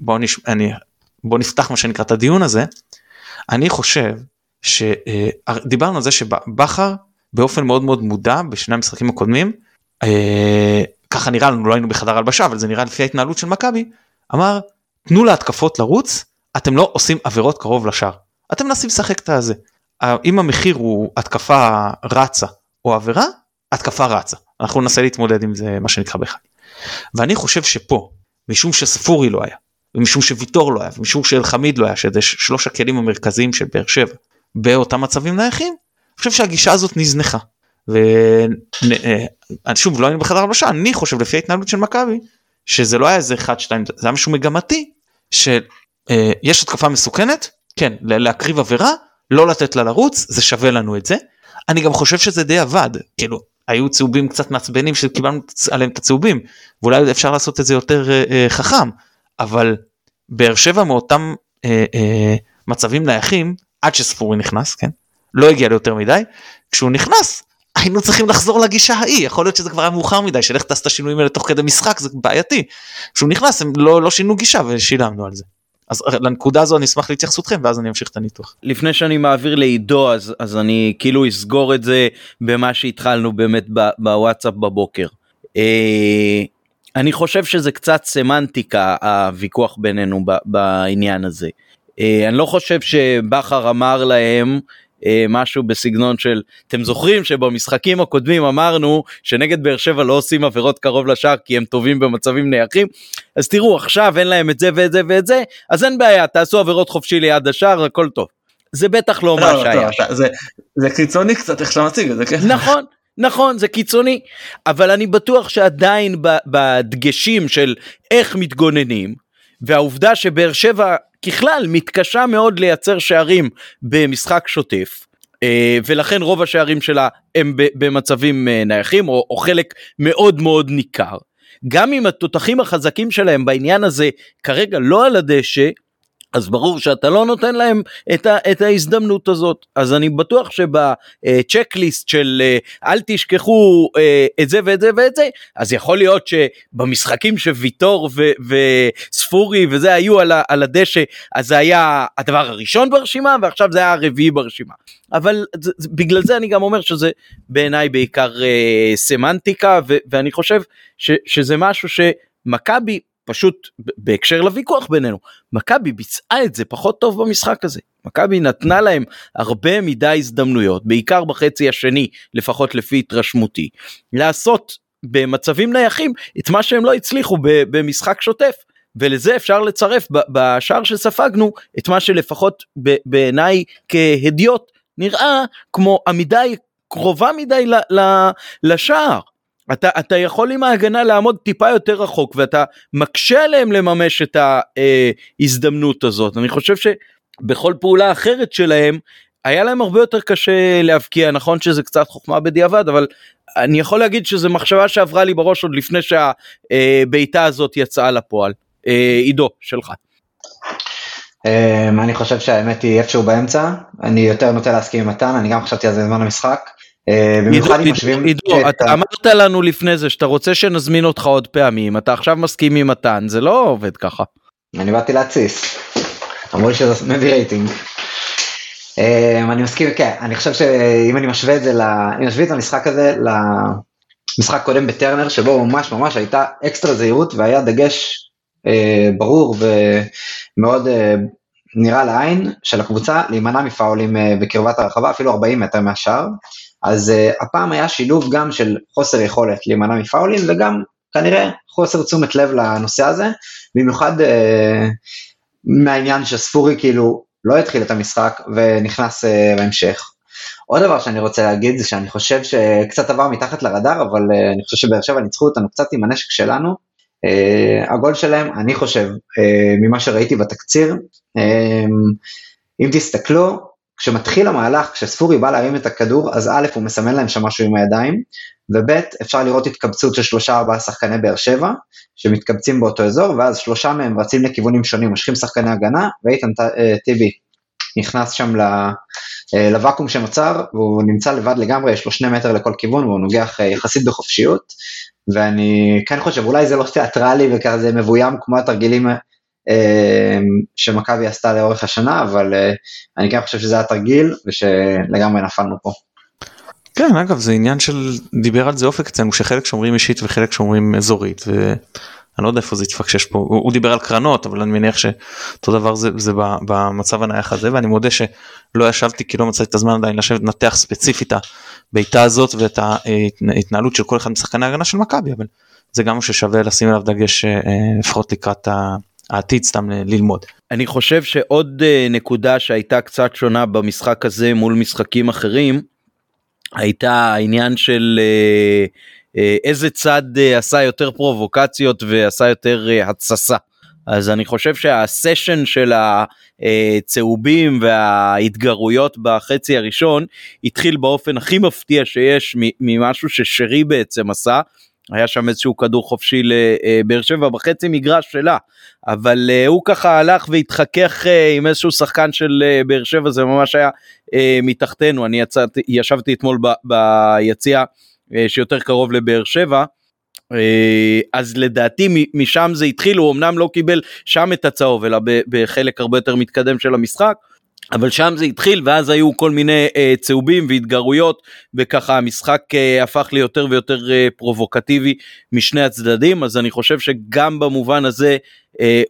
ובואו אה, בוא נפתח מה שנקרא את הדיון הזה. אני חושב שדיברנו אה, על זה שבכר באופן מאוד מאוד מודע בשני המשחקים הקודמים אה, ככה נראה לנו לא היינו בחדר הלבשה אבל זה נראה לפי ההתנהלות של מכבי אמר תנו להתקפות לרוץ אתם לא עושים עבירות קרוב לשער אתם מנסים לשחק את הזה אם המחיר הוא התקפה רצה או עבירה התקפה רצה אנחנו ננסה להתמודד עם זה מה שנקרא באחד. ואני חושב שפה משום שספורי לא היה ומשום שוויטור לא היה ומשום שאלחמיד לא היה שזה שלוש הכלים המרכזיים של באר שבע באותם מצבים נייחים אני חושב שהגישה הזאת נזנחה. ושוב לא היינו בחדר הלבשה אני חושב לפי ההתנהלות של מכבי שזה לא היה איזה 1 2 זה היה משהו מגמתי שיש אה, התקפה מסוכנת? כן להקריב עבירה? לא לתת לה לרוץ? זה שווה לנו את זה. אני גם חושב שזה די עבד. כאילו היו צהובים קצת מעצבנים שקיבלנו עליהם את הצהובים ואולי אפשר לעשות את זה יותר אה, אה, חכם אבל באר שבע מאותם אה, אה, מצבים נייחים עד שספורי נכנס כן? לא הגיע ליותר מדי. כשהוא נכנס היינו צריכים לחזור לגישה ההיא יכול להיות שזה כבר היה מאוחר מדי שלך טס את השינויים האלה תוך כדי משחק זה בעייתי. כשהוא נכנס הם לא, לא שינו גישה ושילמנו על זה. אז לנקודה הזו אני אשמח להתייחסותכם ואז אני אמשיך את הניתוח. לפני שאני מעביר לעידו אז אז אני כאילו אסגור את זה במה שהתחלנו באמת בוואטסאפ בבוקר. אה, אני חושב שזה קצת סמנטיקה הוויכוח בינינו בעניין הזה. אה, אני לא חושב שבכר אמר להם אה, משהו בסגנון של אתם זוכרים שבמשחקים הקודמים אמרנו שנגד באר שבע לא עושים עבירות קרוב לשער כי הם טובים במצבים נייחים אז תראו עכשיו אין להם את זה ואת זה ואת זה אז אין בעיה תעשו עבירות חופשי ליד השער הכל טוב. זה בטח לא, לא מה לא, שהיה. לא, זה, זה קיצוני קצת איך שאתה מציג את זה כן. נכון. נכון זה קיצוני אבל אני בטוח שעדיין בדגשים של איך מתגוננים והעובדה שבאר שבע ככלל מתקשה מאוד לייצר שערים במשחק שוטף. אה, ולכן רוב השערים שלה הם במצבים אה, נייחים או, או חלק מאוד מאוד ניכר. גם אם התותחים החזקים שלהם בעניין הזה כרגע לא על הדשא, אז ברור שאתה לא נותן להם את, ה, את ההזדמנות הזאת. אז אני בטוח שבצ'קליסט של אה, אל תשכחו אה, את זה ואת זה ואת זה, אז יכול להיות שבמשחקים שוויטור ו, וספורי וזה היו על, ה, על הדשא, אז זה היה הדבר הראשון ברשימה ועכשיו זה היה הרביעי ברשימה. אבל זה, בגלל זה אני גם אומר שזה בעיניי בעיקר אה, סמנטיקה ו, ואני חושב ש, שזה משהו שמכבי פשוט בהקשר לוויכוח בינינו, מכבי ביצעה את זה פחות טוב במשחק הזה. מכבי נתנה להם הרבה מדי הזדמנויות, בעיקר בחצי השני, לפחות לפי התרשמותי, לעשות במצבים נייחים את מה שהם לא הצליחו במשחק שוטף. ולזה אפשר לצרף בשער שספגנו את מה שלפחות בעיניי כהדיוט נראה כמו עמידה קרובה מדי לשער. אתה, אתה יכול עם ההגנה לעמוד טיפה יותר רחוק ואתה מקשה עליהם לממש את ההזדמנות הזאת. אני חושב שבכל פעולה אחרת שלהם היה להם הרבה יותר קשה להבקיע, נכון שזה קצת חוכמה בדיעבד, אבל אני יכול להגיד שזו מחשבה שעברה לי בראש עוד לפני שהבעיטה הזאת יצאה לפועל. אה, עידו, שלך. אמ, אני חושב שהאמת היא איפשהו באמצע, אני יותר נוטה להסכים עם מתן, אני גם חשבתי על זה בזמן המשחק. אה, במיוחד אם משווים... עידו, אתה אמרת לנו לפני זה שאתה רוצה שנזמין אותך עוד פעמים, אתה עכשיו מסכים עם מתן, זה לא עובד ככה. אני באתי להתסיס. אמרו לי שזה מביא רייטינג. אה, אני מסכים, כן, אני חושב שאם אני משווה את זה, אני משווה את המשחק הזה למשחק קודם בטרנר, שבו ממש ממש הייתה אקסטרה זהירות והיה דגש אה, ברור ומאוד נראה לעין של הקבוצה להימנע מפאולים בקרבת הרחבה, אפילו 40 מטר מהשאר. אז uh, הפעם היה שילוב גם של חוסר יכולת להימנע מפאולים וגם כנראה חוסר תשומת לב לנושא הזה, במיוחד uh, מהעניין שספורי כאילו לא התחיל את המשחק ונכנס uh, בהמשך. עוד דבר שאני רוצה להגיד זה שאני חושב שקצת עבר מתחת לרדאר, אבל uh, אני חושב שבאר שבע ניצחו אותנו קצת עם הנשק שלנו. Uh, הגול שלהם, אני חושב, uh, ממה שראיתי בתקציר, uh, אם תסתכלו, כשמתחיל המהלך, כשספורי בא להרים את הכדור, אז א', הוא מסמן להם שם משהו עם הידיים, וב', אפשר לראות התקבצות של שלושה ארבעה שחקני באר שבע, שמתקבצים באותו אזור, ואז שלושה מהם רצים לכיוונים שונים, מושכים שחקני הגנה, ואיתן אה, טיבי נכנס שם אה, לוואקום שנוצר, והוא נמצא לבד לגמרי, יש לו שני מטר לכל כיוון, והוא נוגח אה, יחסית בחופשיות, ואני כן חושב, אולי זה לא תיאטרלי וכזה מבוים כמו התרגילים שמכבי עשתה לאורך השנה, אבל אני כן חושב שזה היה תרגיל ושלגמרי נפלנו פה. כן אגב זה עניין של דיבר על זה אופק אצלנו שחלק שומרים אישית וחלק שומרים אזורית ואני לא יודע איפה זה יתפקשש פה הוא, הוא דיבר על קרנות אבל אני מניח שאותו דבר זה, זה במצב הנייח הזה ואני מודה שלא ישבתי כי לא מצאתי את הזמן עדיין לשבת לנתח ספציפית הבעיטה הזאת ואת ההתנהלות של כל אחד משחקני ההגנה של מכבי אבל זה גם ששווה לשים עליו דגש אה, לפחות לקראת העתיד סתם ללמוד. אני חושב שעוד אה, נקודה שהייתה קצת שונה במשחק הזה מול משחקים אחרים הייתה העניין של אה, אה, איזה צד עשה יותר פרובוקציות ועשה יותר התססה. אז אני חושב שהסשן של הצהובים וההתגרויות בחצי הראשון התחיל באופן הכי מפתיע שיש ממשהו ששרי בעצם עשה. היה שם איזשהו כדור חופשי לבאר שבע בחצי מגרש שלה, אבל uh, הוא ככה הלך והתחכך uh, עם איזשהו שחקן של uh, באר שבע, זה ממש היה מתחתנו, אני יצאתי, ישבתי אתמול ב, ביציע שיותר קרוב לבאר שבע. אז לדעתי משם זה התחיל, הוא אמנם לא קיבל שם את הצהוב אלא בחלק הרבה יותר מתקדם של המשחק, אבל שם זה התחיל ואז היו כל מיני אה, צהובים והתגרויות וככה המשחק אה, הפך ליותר ויותר אה, פרובוקטיבי משני הצדדים אז אני חושב שגם במובן הזה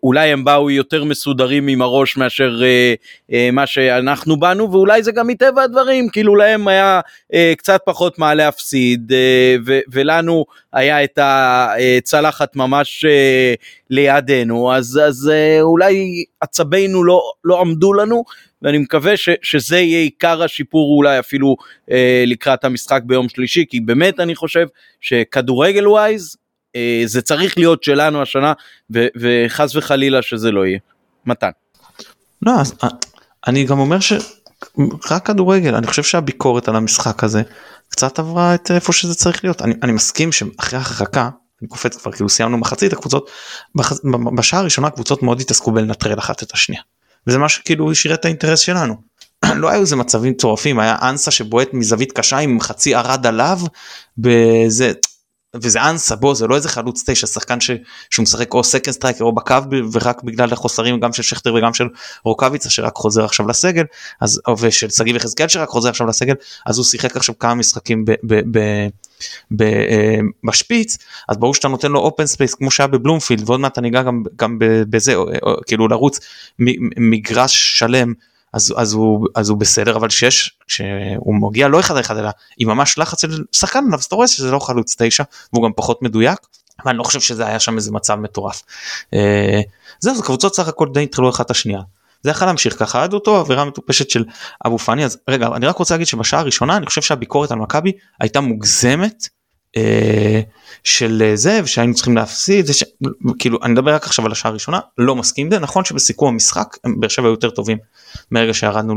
אולי הם באו יותר מסודרים עם הראש מאשר אה, אה, מה שאנחנו באנו ואולי זה גם מטבע הדברים כאילו להם היה אה, קצת פחות מה להפסיד אה, ו- ולנו היה את הצלחת ממש אה, לידינו. אז אז אה, אולי עצבינו לא לא עמדו לנו ואני מקווה ש, שזה יהיה עיקר השיפור אולי אפילו אה, לקראת המשחק ביום שלישי כי באמת אני חושב שכדורגל ווייז אה, זה צריך להיות שלנו השנה ו, וחס וחלילה שזה לא יהיה. מתן. לא, אז, אה, אני גם אומר שרק כדורגל אני חושב שהביקורת על המשחק הזה קצת עברה את איפה שזה צריך להיות אני, אני מסכים שאחרי החקקה אני קופץ כבר כאילו סיימנו מחצית הקבוצות בשעה הראשונה קבוצות מאוד התעסקו בלנטרל אחת את השנייה. וזה מה שכאילו השאיר את האינטרס שלנו. לא היו איזה מצבים מטורפים היה אנסה שבועט מזווית קשה עם חצי ארד עליו בזה וזה אנסה בוא זה לא איזה חלוץ תשע שחקן ש, שהוא משחק או second striker או בקו ורק בגלל החוסרים גם של שכטר וגם של רוקאביצה שרק חוזר עכשיו לסגל אז ושל שגיב יחזקאל שרק חוזר עכשיו לסגל אז הוא שיחק עכשיו כמה משחקים ב, ב, ב, ב, אה, בשפיץ אז ברור שאתה נותן לו אופן space כמו שהיה בבלומפילד ועוד מעט אני אגע גם, גם בזה כאילו לרוץ מגרש שלם אז, אז, הוא, אז הוא בסדר אבל שיש כשהוא מגיע לא אחד אחד אלא עם ממש לחץ של שחקן עליו אז אתה רואה שזה לא חלוץ תשע והוא גם פחות מדויק ואני לא חושב שזה היה שם איזה מצב מטורף. אה, זהו זה קבוצות סך הכל די התחילו אחת את השנייה. זה יכול להמשיך ככה עד אותו עבירה מטופשת של אבו פאני אז רגע אני רק רוצה להגיד שבשעה הראשונה אני חושב שהביקורת על מכבי הייתה מוגזמת. אה, של אה, זה ושהיינו צריכים להפסיד ש... כאילו אני מדבר רק עכשיו על השעה הראשונה לא מסכים זה נכון שבסיכום המשחק באר שבע יותר טובים מרגע שירדנו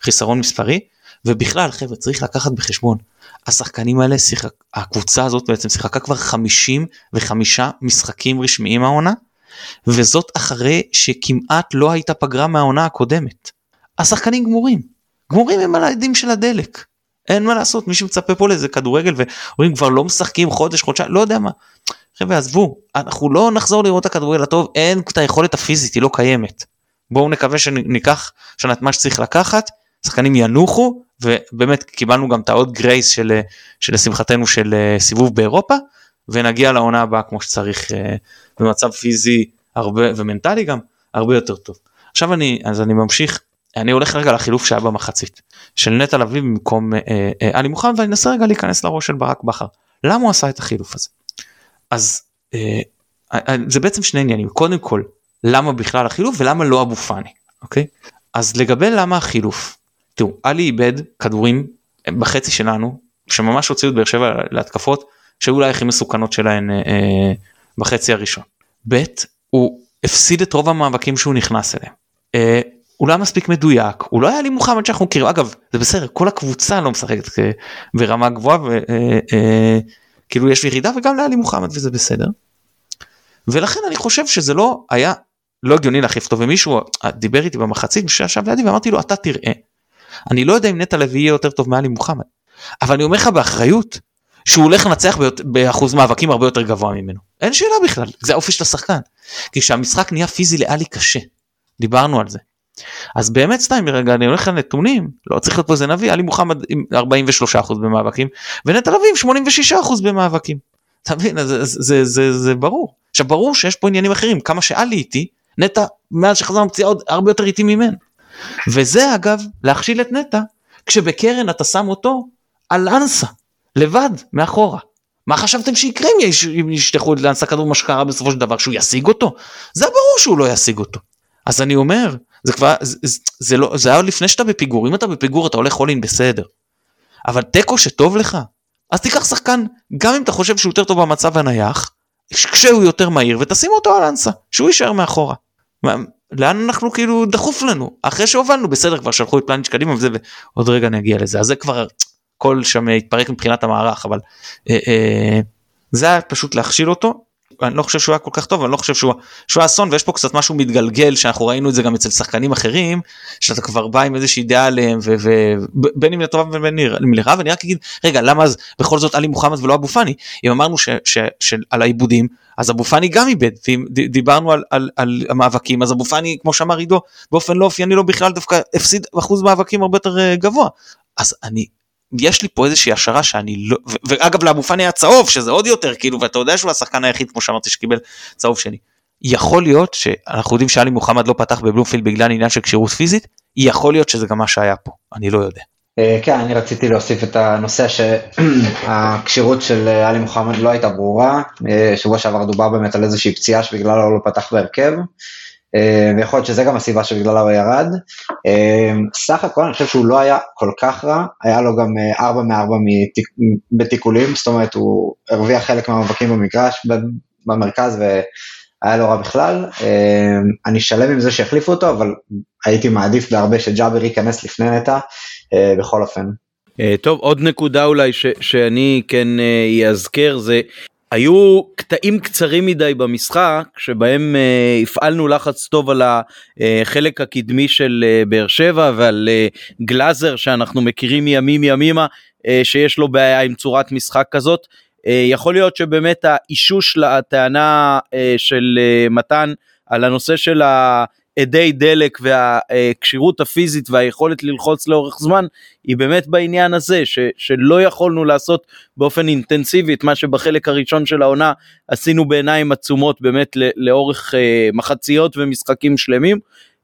לחיסרון מספרי ובכלל חבר'ה צריך לקחת בחשבון השחקנים האלה שיחק הקבוצה הזאת בעצם שיחקה כבר 55 משחקים רשמיים העונה וזאת אחרי שכמעט לא הייתה פגרה מהעונה הקודמת. השחקנים גמורים גמורים הם על העדים של הדלק. אין מה לעשות מי שמצפה פה לאיזה כדורגל ואומרים כבר לא משחקים חודש חודשיים לא יודע מה. חבר'ה עזבו אנחנו לא נחזור לראות את הכדורגל הטוב אין את היכולת הפיזית היא לא קיימת. בואו נקווה שניקח שנה את מה שצריך לקחת שחקנים ינוחו ובאמת קיבלנו גם את העוד גרייס של, של לשמחתנו של אה, סיבוב באירופה ונגיע לעונה הבאה כמו שצריך אה, במצב פיזי הרבה ומנטלי גם הרבה יותר טוב. עכשיו אני אז אני ממשיך אני הולך רגע לחילוף שהיה במחצית של נטע לביא במקום אה, אה, עלי מוחמד ואני אנסה רגע להיכנס לראש של ברק בכר למה הוא עשה את החילוף הזה. אז אה, אה, זה בעצם שני עניינים קודם כל למה בכלל החילוף ולמה לא אבו פאני אוקיי אז לגבי למה החילוף תראו עלי איבד כדורים בחצי שלנו שממש הוציאו את באר שבע להתקפות שהיו אולי הכי מסוכנות שלהן אה, אה, בחצי הראשון. ב' הוא הפסיד את רוב המאבקים שהוא נכנס אליהם. אה, הוא לא היה מספיק מדויק הוא לא היה לי מוחמד שאנחנו מכירים אגב זה בסדר כל הקבוצה לא משחקת אה, ברמה גבוהה וכאילו אה, אה, יש ירידה וגם לאלי מוחמד וזה בסדר. ולכן אני חושב שזה לא היה לא הגיוני להחליף אותו ומישהו דיבר איתי במחצית שישב לידי ואמרתי לו אתה תראה. אני לא יודע אם נטע לוי יהיה יותר טוב מאלי מוחמד אבל אני אומר לך באחריות שהוא הולך לנצח באחוז מאבקים הרבה יותר גבוה ממנו. אין שאלה בכלל, זה האופי של השחקן. כי כשהמשחק נהיה פיזי לאלי קשה, דיברנו על זה. אז באמת סתם רגע אני הולך לנתונים לא צריך להיות פה איזה נביא עלי מוחמד עם 43% במאבקים ונטע לביא עם 86% במאבקים. אתה מבין זה, זה, זה, זה, זה ברור. עכשיו ברור שיש פה עניינים אחרים כמה שעלי איתי נטע מאז שחזר מפציעה עוד הרבה יותר איטי ממנו. וזה אגב להכשיל את נטע כשבקרן אתה שם אותו על אנסה לבד מאחורה. מה חשבתם שיקרה אם ישלחו לאנסה כדור מה שקרה בסופו של דבר שהוא ישיג אותו? זה ברור שהוא לא ישיג אותו. אז אני אומר זה כבר זה, זה לא זה היה לפני שאתה בפיגור אם אתה בפיגור אתה הולך אולין בסדר. אבל תיקו שטוב לך אז תיקח שחקן גם אם אתה חושב שהוא יותר טוב במצב הנייח כשהוא יותר מהיר ותשים אותו על אנסה שהוא יישאר מאחורה. לאן אנחנו כאילו דחוף לנו? אחרי שהובלנו בסדר כבר שלחו את פלניץ' קדימה וזה ועוד רגע נגיע לזה. אז זה כבר הכל שם התפרק מבחינת המערך אבל אה, אה, זה היה פשוט להכשיל אותו אני לא חושב שהוא היה כל כך טוב אני לא חושב שהוא, שהוא היה אסון ויש פה קצת משהו מתגלגל שאנחנו ראינו את זה גם אצל שחקנים אחרים שאתה כבר בא עם איזושהי דעה עליהם ובין אם לטובה ובין אם לרע ואני רק אגיד רגע למה אז בכל זאת עלי מוחמד ולא אבו פאני? אם אמרנו שעל העיבודים אז אבו פאני גם איבד ואם דיברנו על, על, על המאבקים אז אבו פאני כמו שאמר עידו באופן לא אופייני לו בכלל דווקא הפסיד אחוז מאבקים הרבה יותר אה, גבוה. אז אני יש לי פה איזושהי השערה שאני לא, ואגב לאבו פאני היה צהוב שזה עוד יותר כאילו ואתה יודע שהוא השחקן היחיד כמו שאמרתי שקיבל צהוב שני. יכול להיות שאנחנו יודעים שאלי מוחמד לא פתח בבלומפילד בגלל עניין של כשירות פיזית, יכול להיות שזה גם מה שהיה פה, אני לא יודע. אה, כן, אני רציתי להוסיף את הנושא שהכשירות של עלי מוחמד לא הייתה ברורה, אה, שבוע שעבר דובר באמת על איזושהי פציעה שבגללה הוא לא פתח בהרכב. אה, ויכול להיות שזה גם הסיבה שבגללה הוא ירד. אה, סך הכל אני חושב שהוא לא היה כל כך רע, היה לו גם 4 אה, מ-4 בתיקולים, זאת אומרת הוא הרוויח חלק מהמאבקים במגרש, במרכז והיה לא רע בכלל. אני שלם עם זה שהחליפו אותו, אבל הייתי מעדיף בהרבה שג'אבר ייכנס לפני נטע, בכל אופן. טוב עוד נקודה אולי ש, שאני כן אזכר זה היו קטעים קצרים מדי במשחק שבהם uh, הפעלנו לחץ טוב על החלק הקדמי של uh, באר שבע ועל uh, גלאזר שאנחנו מכירים מימים ימימה uh, שיש לו בעיה עם צורת משחק כזאת. Uh, יכול להיות שבאמת האישוש לטענה uh, של uh, מתן על הנושא של ה... אדי דלק והכשירות הפיזית והיכולת ללחוץ לאורך זמן היא באמת בעניין הזה ש, שלא יכולנו לעשות באופן אינטנסיבי את מה שבחלק הראשון של העונה עשינו בעיניים עצומות באמת לאורך אה, מחציות ומשחקים שלמים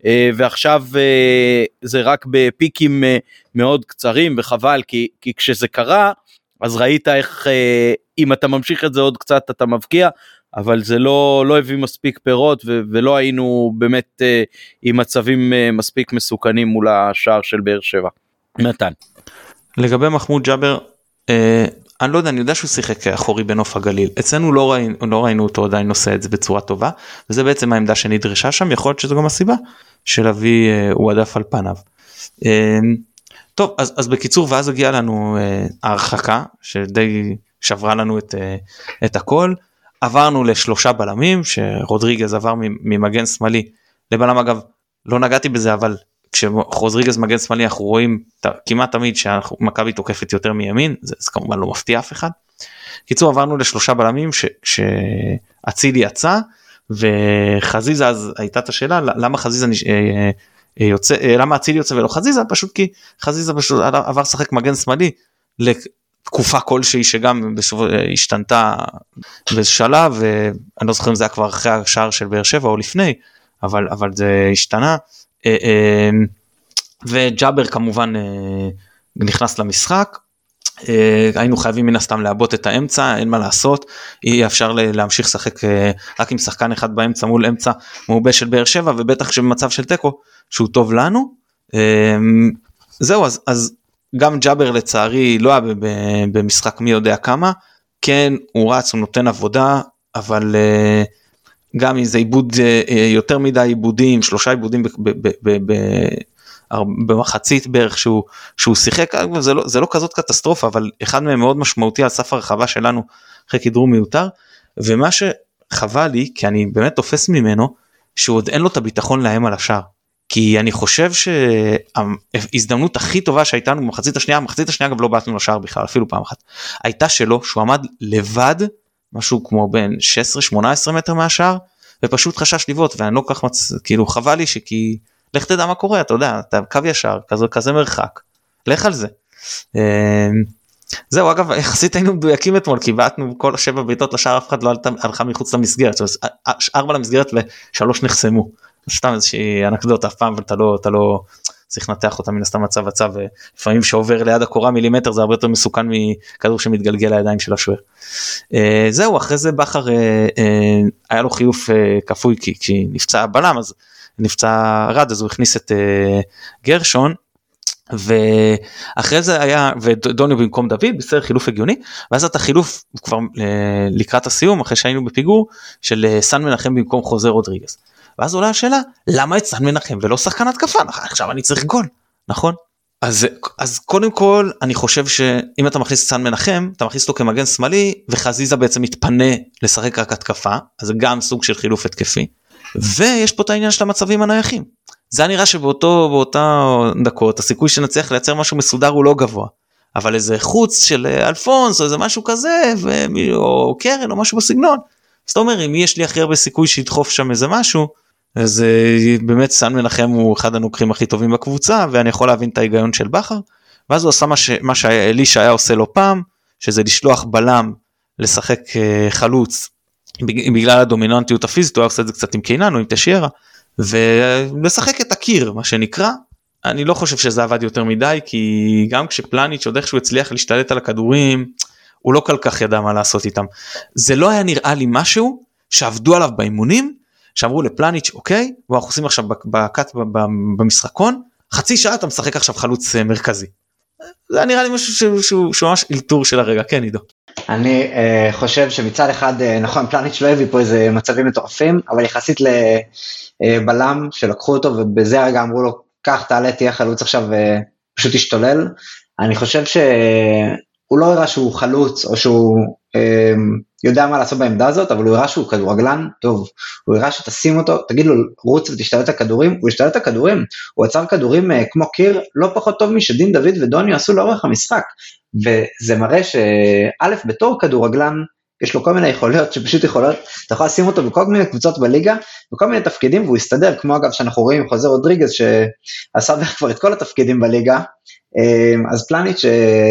אה, ועכשיו אה, זה רק בפיקים אה, מאוד קצרים וחבל כי, כי כשזה קרה אז ראית איך אה, אם אתה ממשיך את זה עוד קצת אתה מבקיע אבל זה לא, לא הביא מספיק פירות ו- ולא היינו באמת אה, עם מצבים אה, מספיק מסוכנים מול השער של באר שבע. נתן. לגבי מחמוד ג'אבר, אה, אני לא יודע, אני יודע שהוא שיחק אחורי בנוף הגליל, אצלנו לא ראינו, לא ראינו אותו עדיין עושה את זה בצורה טובה, וזה בעצם העמדה שנדרשה שם, יכול להיות שזו גם הסיבה שלוי אה, הועדף על פניו. אה, טוב, אז, אז בקיצור, ואז הגיעה לנו אה, ההרחקה, שדי שברה לנו את, אה, את הכל. עברנו לשלושה בלמים שרודריגז עבר ממגן שמאלי לבלם אגב לא נגעתי בזה אבל כשרודריגז מגן שמאלי אנחנו רואים כמעט תמיד שמכבי תוקפת יותר מימין זה, זה כמובן לא מפתיע אף אחד. קיצור עברנו לשלושה בלמים שאצילי יצא וחזיזה אז הייתה את השאלה למה חזיזה נש... אה, אה, יוצא למה אצילי יוצא ולא חזיזה פשוט כי חזיזה פשוט עבר לשחק מגן שמאלי תקופה כלשהי שגם בשב... השתנתה בשלב ואני לא זוכר אם זה היה כבר אחרי השער של באר שבע או לפני אבל אבל זה השתנה. אה, אה, וג'אבר כמובן נכנס למשחק. היינו חייבים מן הסתם לעבות את האמצע אין מה לעשות אי אפשר להמשיך לשחק רק עם שחקן אחד באמצע מול אמצע מעובה של באר שבע ובטח שבמצב של תיקו שהוא טוב לנו. זהו אז, אז גם ג'אבר לצערי לא היה במשחק מי יודע כמה כן הוא רץ הוא נותן עבודה אבל גם אם זה עיבוד יותר מדי עיבודים שלושה עיבודים במחצית בערך שהוא שהוא שיחק זה לא זה לא כזאת קטסטרופה אבל אחד מהם מאוד משמעותי על סף הרחבה שלנו אחרי כדרור מיותר ומה שחבל לי כי אני באמת תופס ממנו שהוא עוד אין לו את הביטחון לאיים על השער. כי אני חושב שההזדמנות הכי טובה שהייתה לנו במחצית השנייה, במחצית השנייה אגב לא בעטנו לשער בכלל אפילו פעם אחת, הייתה שלו שהוא עמד לבד משהו כמו בין 16-18 מטר מהשער ופשוט חשש לבעוט ואני לא כך מצ... כאילו חבל לי שכי לך תדע מה קורה אתה יודע אתה קו ישר כזה כזה מרחק לך על זה. אמ, זהו אגב יחסית היינו מדויקים אתמול כי בעטנו כל השבע בעיטות לשער אף אחד לא הלכה מחוץ למסגרת ארבע למסגרת ושלוש נחסמו סתם איזושהי אנקדוטה אף פעם ואתה לא אתה לא צריך לנתח אותה מן הסתם מצב מצב ולפעמים שעובר ליד הקורה מילימטר זה הרבה יותר מסוכן מכדור שמתגלגל לידיים של השוער. אה, זהו אחרי זה בכר אה, אה, היה לו חיוף כפוי כי, כי נפצע בלם אז נפצע רד אז הוא הכניס את גרשון ואחרי זה היה ודוניו במקום דוד בסדר חילוף הגיוני ואז אתה חילוף כבר לקראת הסיום אחרי שהיינו בפיגור של סן מנחם במקום חוזר רודריגז. ואז עולה השאלה למה את סן מנחם ולא שחקן התקפה? עכשיו אני צריך גול נכון? אז אז קודם כל אני חושב שאם אתה מכניס את סן מנחם אתה מכניס אותו כמגן שמאלי וחזיזה בעצם מתפנה לשחק רק התקפה אז גם סוג של חילוף התקפי. ויש פה את העניין של המצבים הנייחים. זה נראה שבאותו באותה דקות הסיכוי שנצליח לייצר משהו מסודר הוא לא גבוה. אבל איזה חוץ של אלפונס או איזה משהו כזה ו... או קרן או משהו בסגנון. זאת אומרת אם יש לי הכי הרבה סיכוי שידחוף שם איזה משהו אז uh, באמת סן מנחם הוא אחד הנוקחים הכי טובים בקבוצה ואני יכול להבין את ההיגיון של בכר. ואז הוא עשה מה, ש, מה שאלישע היה עושה לא פעם שזה לשלוח בלם לשחק uh, חלוץ בגלל הדומיננטיות הפיזית הוא היה עושה את זה קצת עם קינן או עם תשיירה ולשחק את הקיר מה שנקרא. אני לא חושב שזה עבד יותר מדי כי גם כשפלניץ' עוד איכשהו הצליח להשתלט על הכדורים הוא לא כל כך ידע מה לעשות איתם. זה לא היה נראה לי משהו שעבדו עליו באימונים שאמרו לפלניץ' אוקיי ואנחנו עושים עכשיו בקאט במשחקון חצי שעה אתה משחק עכשיו חלוץ אה, מרכזי. זה נראה לי משהו שהוא, ממש אלתור של הרגע כן עידו. אני uh, חושב שמצד אחד uh, נכון פלניץ' לא הביא פה איזה מצבים מטורפים אבל יחסית לבלם שלקחו אותו ובזה הרגע אמרו לו קח תעלה תהיה חלוץ עכשיו uh, פשוט תשתולל. אני חושב שהוא לא הראה שהוא חלוץ או שהוא uh, יודע מה לעשות בעמדה הזאת, אבל הוא הראה שהוא כדורגלן טוב, הוא הראה שתשים אותו, תגיד לו רוץ ותשתלט את הכדורים, הוא השתלט את הכדורים, הוא עצר כדורים uh, כמו קיר לא פחות טוב משדין דוד ודוני עשו לאורך המשחק, וזה מראה שא' בתור כדורגלן, יש לו כל מיני יכולות שפשוט יכולות, אתה יכול לשים אותו בכל מיני קבוצות בליגה, בכל מיני תפקידים והוא יסתדר, כמו אגב שאנחנו רואים עם חוזר רודריגז שעשה כבר את כל התפקידים בליגה, אז פלניץ'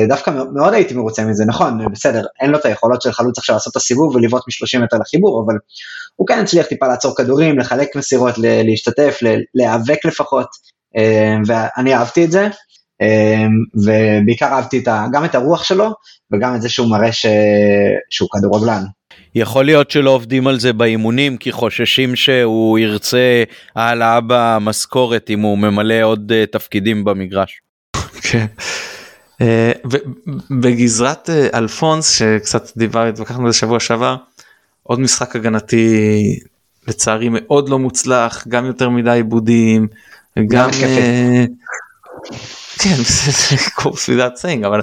דווקא מאוד הייתי מרוצה מזה, נכון, בסדר, אין לו את היכולות של חלוץ עכשיו לעשות את הסיבוב ולבעוט מ-30 מטר לחיבור, אבל הוא כן הצליח טיפה לעצור כדורים, לחלק מסירות, להשתתף, להיאבק לפחות, אמ, ואני אהבתי את זה, אמ, ובעיקר אהבתי גם את הרוח שלו, וגם את זה שהוא מראה ש... שהוא כדורגלן. יכול להיות שלא עובדים על זה באימונים כי חוששים שהוא ירצה העלאה במשכורת אם הוא ממלא עוד אה, תפקידים במגרש. כן. אה, בגזרת אה, אלפונס שקצת דיבר התווכחנו על זה שבוע שעבר עוד משחק הגנתי לצערי מאוד לא מוצלח גם יותר מדי איבודים גם אה, כן זה goes without saying אבל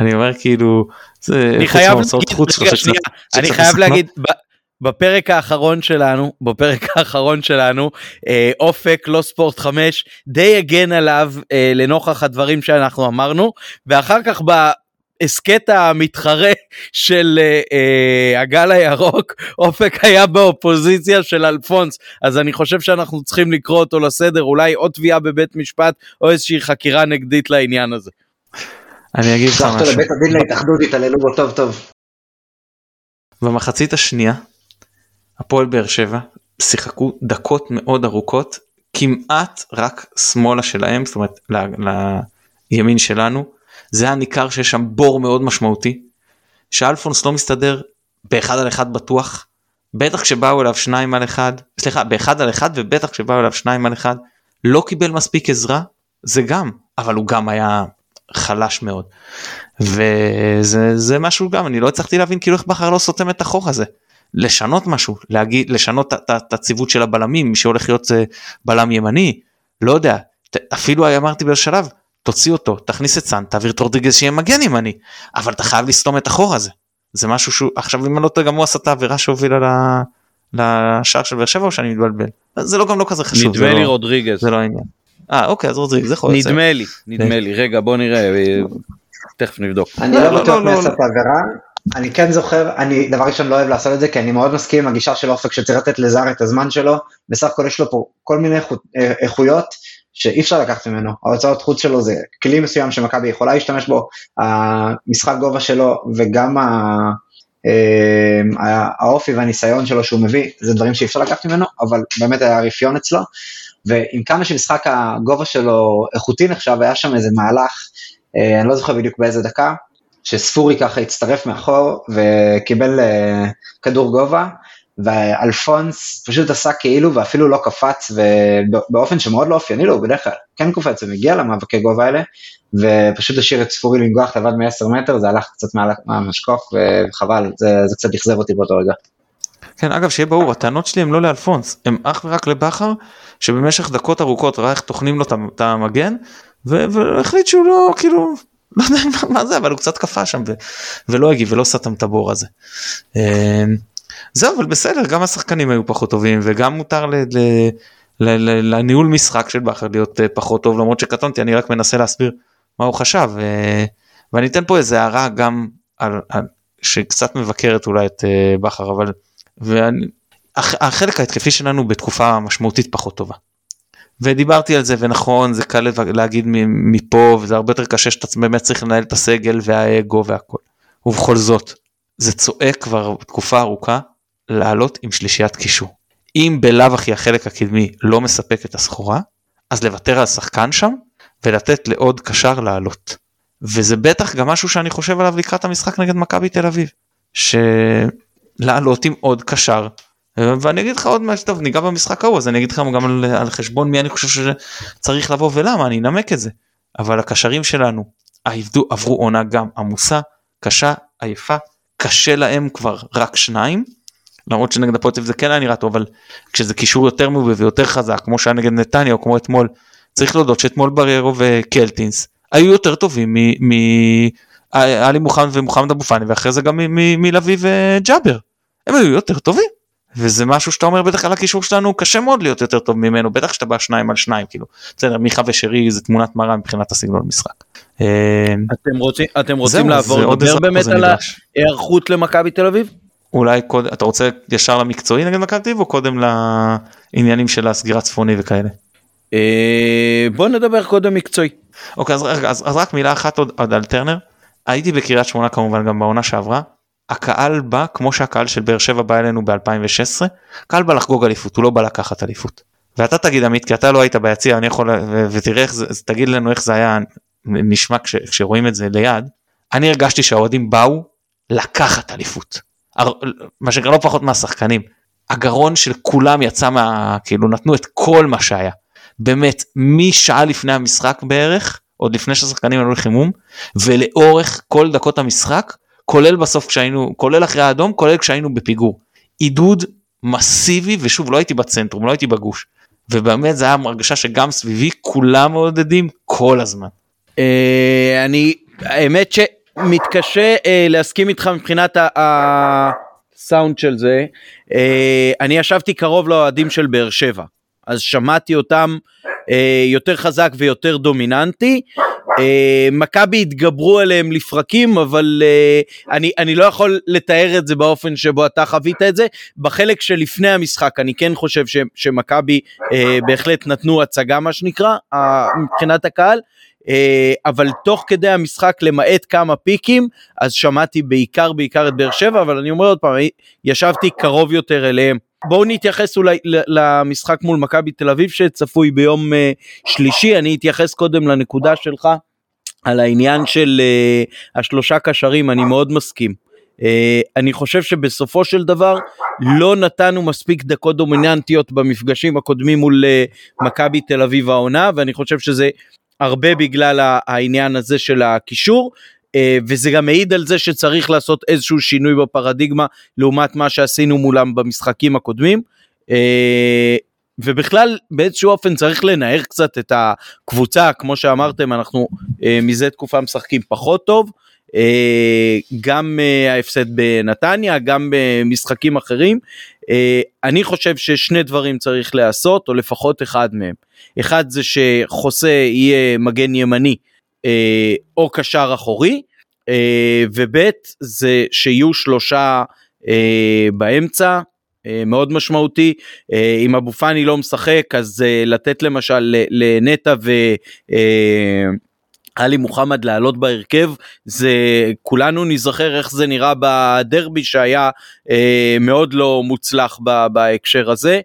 אני אומר כאילו אני חייב להגיד בפרק האחרון שלנו בפרק האחרון שלנו אה, אופק לא ספורט 5 די הגן עליו אה, לנוכח הדברים שאנחנו אמרנו ואחר כך בהסכת המתחרה של אה, אה, הגל הירוק אופק היה באופוזיציה של אלפונס אז אני חושב שאנחנו צריכים לקרוא אותו לסדר אולי עוד תביעה בבית משפט או איזושהי חקירה נגדית לעניין הזה. אני אגיד לך משהו. לבית הדין להתאחדות התעללו בו טוב טוב. במחצית השנייה הפועל באר שבע שיחקו דקות מאוד ארוכות כמעט רק שמאלה שלהם, זאת אומרת ל, לימין שלנו, זה היה ניכר שיש שם בור מאוד משמעותי, שאלפונס לא מסתדר באחד על אחד בטוח, בטח כשבאו אליו שניים על אחד, סליחה, באחד על אחד ובטח כשבאו אליו שניים על אחד, לא קיבל מספיק עזרה, זה גם, אבל הוא גם היה חלש מאוד. וזה משהו גם, אני לא הצלחתי להבין כאילו איך בכר לא סותם את החור הזה. לשנות משהו, להגיד, לשנות את הציוות של הבלמים, מי שהולך להיות אה, בלם ימני, לא יודע, אפילו אמרתי בשלב, תוציא אותו, תכניס את סאן, תעביר את רודריגז שיהיה מגן ימני, אבל אתה חייב לסתום את החור הזה. זה משהו שהוא, עכשיו אם אני לא טועה גם הוא עשה את העבירה שהובילה לשער של באר שבע או שאני מתבלבל. זה לא גם לא כזה חשוב. נדמה לי לא, רודריגז. זה לא העניין. אה אוקיי אז רודריגז זה יכול להיות. נדמה לי, נדמה לי, רגע בוא נראה, תכף נבדוק. אני לא, לא בטוח מי עשה את העבירה, אני כן זוכר, אני דבר ראשון לא אוהב לעשות את זה, כי אני מאוד מסכים עם הגישה של אופק שצריך לתת לזר את הזמן שלו, בסך הכל יש לו פה כל מיני איכויות שאי אפשר לקחת ממנו, ההוצאות חוץ שלו זה כלי מסוים שמכבי יכולה להשתמש בו, המשחק גובה שלו וגם האופי והניסיון שלו שהוא מביא, זה דברים שאי אפשר לקחת ממנו, אבל באמת היה רפיון אצלו, ועם כמה שמשחק הגובה שלו איכותי נחשב, היה שם איזה מהלך, אה, אני לא זוכר בדיוק באיזה דקה, שספורי ככה הצטרף מאחור וקיבל uh, כדור גובה, ואלפונס פשוט עשה כאילו ואפילו לא קפץ, ובאופן שמאוד לא אופייני לו, הוא בדרך כלל כן קופץ ומגיע למאבקי גובה האלה, ופשוט השאיר את ספורי לנגוח לבד מ-10 מטר, זה הלך קצת מעל המשקוף, וחבל, זה, זה קצת אכזב אותי באותו רגע. כן אגב שיהיה ברור הטענות שלי הם לא לאלפונס הם אך ורק לבכר שבמשך דקות ארוכות ראה איך טוחנים לו את המגן והחליט שהוא לא כאילו לא יודע מה זה אבל הוא קצת קפא שם ולא הגיב ולא סתם את הבור הזה. אמ, זהו אבל בסדר גם השחקנים היו פחות טובים וגם מותר לניהול משחק של בכר להיות אה, פחות טוב למרות שקטונתי אני רק מנסה להסביר מה הוא חשב אה, ואני אתן פה איזה הערה גם על, על שקצת מבקרת אולי את אה, בכר אבל ואני, החלק ההתקפי שלנו בתקופה משמעותית פחות טובה. ודיברתי על זה ונכון זה קל להגיד מפה וזה הרבה יותר קשה שאתה באמת צריך לנהל את הסגל והאגו והכל. ובכל זאת זה צועק כבר תקופה ארוכה לעלות עם שלישיית קישור. אם בלאו הכי החלק הקדמי לא מספק את הסחורה אז לוותר על שחקן שם ולתת לעוד קשר לעלות. וזה בטח גם משהו שאני חושב עליו לקראת המשחק נגד מכבי תל אביב. שלעלות עם עוד קשר ואני אגיד לך עוד משהו טוב ניגע במשחק ההוא אז אני אגיד לך גם על, על חשבון מי אני חושב שצריך לבוא ולמה אני אנמק את זה. אבל הקשרים שלנו עבדו עברו עונה גם עמוסה קשה עייפה קשה להם כבר רק שניים. למרות שנגד הפועל זה כן היה נראה טוב אבל כשזה קישור יותר מעובה ויותר חזק כמו שהיה נגד נתניה או כמו אתמול צריך להודות שאתמול בריירו וקלטינס היו יותר טובים מעלי מוחמד ומוחמד אבו פאני ואחרי זה גם מלוי וג'אבר. הם היו יותר טובים וזה משהו שאתה אומר בטח על הקישור שלנו קשה מאוד להיות יותר טוב ממנו בטח שאתה בא שניים על שניים כאילו בסדר מיכה ושרי זה תמונת מראה מבחינת הסגנון משחק. אה, אתם רוצים אתם רוצים לעבור לדבר באמת על ההיערכות למכבי תל אביב? אולי קודם אתה רוצה ישר למקצועי נגד מכבי תל אביב או קודם לעניינים של הסגירה צפוני וכאלה. אה, בוא נדבר קודם מקצועי. אוקיי אז, אז, אז רק מילה אחת עוד, עוד על טרנר הייתי בקריית שמונה כמובן גם בעונה שעברה הקהל בא כמו שהקהל של באר שבע בא אלינו ב-2016, קהל בא לחגוג אליפות, הוא לא בא לקחת אליפות. ואתה תגיד עמית, כי אתה לא היית ביציע, אני יכול, ו- ותראה איך זה, תגיד לנו איך זה היה נשמע כש- כשרואים את זה ליד. אני הרגשתי שהאוהדים באו לקחת אליפות. מה שנקרא לא פחות מהשחקנים. הגרון של כולם יצא מה... כאילו נתנו את כל מה שהיה. באמת, משעה לפני המשחק בערך, עוד לפני שהשחקנים עלו לחימום, ולאורך כל דקות המשחק, כולל בסוף כשהיינו, כולל אחרי האדום, כולל כשהיינו בפיגור. עידוד מסיבי, ושוב, לא הייתי בצנטרום, לא הייתי בגוש. ובאמת זה היה הרגשה שגם סביבי כולם מעודדים כל הזמן. אה, אני, האמת שמתקשה אה, להסכים איתך מבחינת הסאונד של זה. אה, אני ישבתי קרוב לאוהדים של באר שבע, אז שמעתי אותם יותר חזק ויותר דומיננטי. אה, מכבי התגברו עליהם לפרקים, אבל uh, אני, אני לא יכול לתאר את זה באופן שבו אתה חווית את זה. בחלק שלפני המשחק אני כן חושב ש, שמכבי בהחלט נתנו הצגה מה שנקרא, מבחינת הקהל. אבל תוך כדי המשחק למעט כמה פיקים אז שמעתי בעיקר בעיקר את באר שבע אבל אני אומר עוד פעם ישבתי קרוב יותר אליהם בואו נתייחס אולי למשחק מול מכבי תל אביב שצפוי ביום שלישי, אני אתייחס קודם לנקודה שלך על העניין של השלושה קשרים, אני מאוד מסכים. אני חושב שבסופו של דבר לא נתנו מספיק דקות דומיננטיות במפגשים הקודמים מול מכבי תל אביב העונה, ואני חושב שזה הרבה בגלל העניין הזה של הקישור. אה, וזה גם מעיד על זה שצריך לעשות איזשהו שינוי בפרדיגמה לעומת מה שעשינו מולם במשחקים הקודמים. אה, ובכלל באיזשהו אופן צריך לנער קצת את הקבוצה. כמו שאמרתם אנחנו אה, מזה תקופה משחקים פחות טוב. גם ההפסד בנתניה גם במשחקים אחרים. אני חושב ששני דברים צריך להיעשות או לפחות אחד מהם. אחד זה שחוסה יהיה מגן ימני אה, או קשר אחורי, אה, וב' זה שיהיו שלושה אה, באמצע, מאוד משמעותי, אם אבו פאני לא משחק אז לתת למשל לנטע ואלי מוחמד לעלות בהרכב זה כולנו נזכר איך זה נראה בדרבי שהיה מאוד לא מוצלח בהקשר הזה.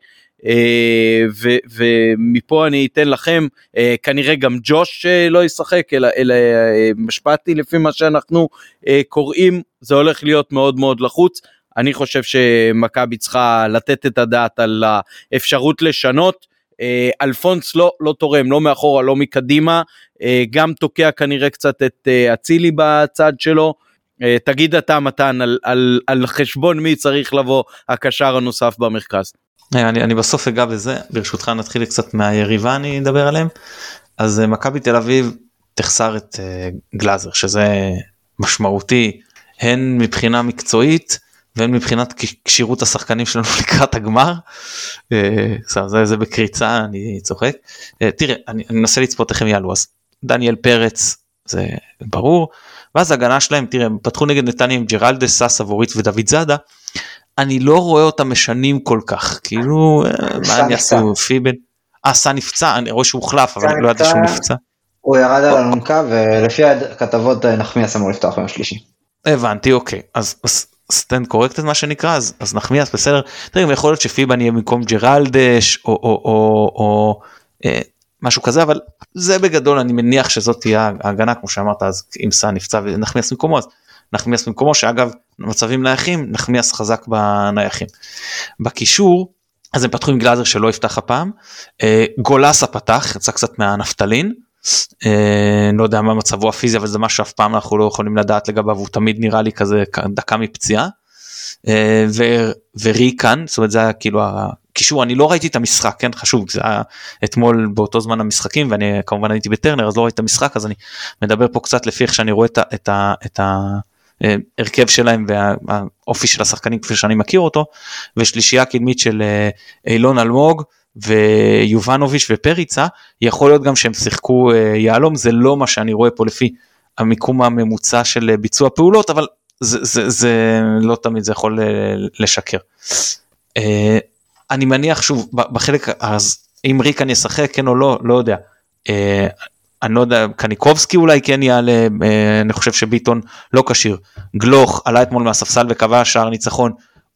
אה, ומפה אני אתן לכם אה, כנראה גם ג'וש אה, לא ישחק אלא, אלא משפטי לפי מה שאנחנו קוראים זה הולך להיות מאוד מאוד לחוץ. אני חושב שמכבי צריכה לתת את הדעת על האפשרות לשנות. אלפונס לא, לא תורם, לא מאחורה, לא מקדימה, גם תוקע כנראה קצת את אצילי בצד שלו. תגיד אתה מתן על, על, על חשבון מי צריך לבוא הקשר הנוסף במרכז. אה, אני, אני בסוף אגע בזה ברשותך נתחיל קצת מהיריבה אני אדבר עליהם אז אה, מכבי תל אביב תחסר את uh, גלאזר שזה משמעותי הן מבחינה מקצועית והן מבחינת כשירות השחקנים שלנו לקראת הגמר. uh, זה, זה בקריצה אני צוחק. uh, תראה אני אנסה לצפות איך הם יעלו אז דניאל פרץ זה ברור ואז הגנה שלהם תראה פתחו נגד נתניה עם ג'רלדס סאסה וורית ודוד זאדה אני לא רואה אותם משנים כל כך כאילו אה, מה הם יעשו פיבן. אה סע נפצע אני רואה שהוא הוחלף אבל לא ידעתי שהוא נפצע. הוא ירד על אלונקה ולפי הכתבות אה, נחמיאס אמור לפתוח ביום שלישי. הבנתי אוקיי אז stand corrected מה שנקרא אז, נחמיאס בסדר תראה יכול להיות שפיבן יהיה במקום ג'רלדש או, אה, משהו כזה אבל זה בגדול אני מניח שזאת תהיה ההגנה כמו שאמרת אז אם סע נפצע ונחמיאס במקומו אז נחמיאס במקומו שאגב מצבים נייחים נחמיאס חזק בנייחים. בקישור אז הם פתחו עם גלאזר שלא יפתח הפעם אה, גולסה פתח יצא קצת מהנפטלין אה, לא יודע מה מצבו הפיזי אבל זה משהו שאף פעם אנחנו לא יכולים לדעת לגביו הוא תמיד נראה לי כזה דקה מפציעה. אה, וריקן זאת אומרת זה היה כאילו הקישור אני לא ראיתי את המשחק כן חשוב זה היה אתמול באותו זמן המשחקים ואני כמובן הייתי בטרנר אז לא ראיתי את המשחק אז אני מדבר פה קצת לפי איך שאני רואה את ה... את ה, את ה הרכב שלהם והאופי של השחקנים כפי שאני מכיר אותו ושלישייה קדמית של אה, אילון אלמוג ויובנוביץ' ופריצה יכול להיות גם שהם שיחקו אה, יהלום זה לא מה שאני רואה פה לפי המיקום הממוצע של אה, ביצוע פעולות אבל זה, זה, זה לא תמיד זה יכול לשקר. אני מניח שוב בחלק אז אם ריקן ישחק כן או לא לא יודע אני לא יודע, קניקובסקי אולי כן יעלה, אה, אני חושב שביטון לא כשיר. גלוך עלה אתמול מהספסל וקבע שער ניצחון,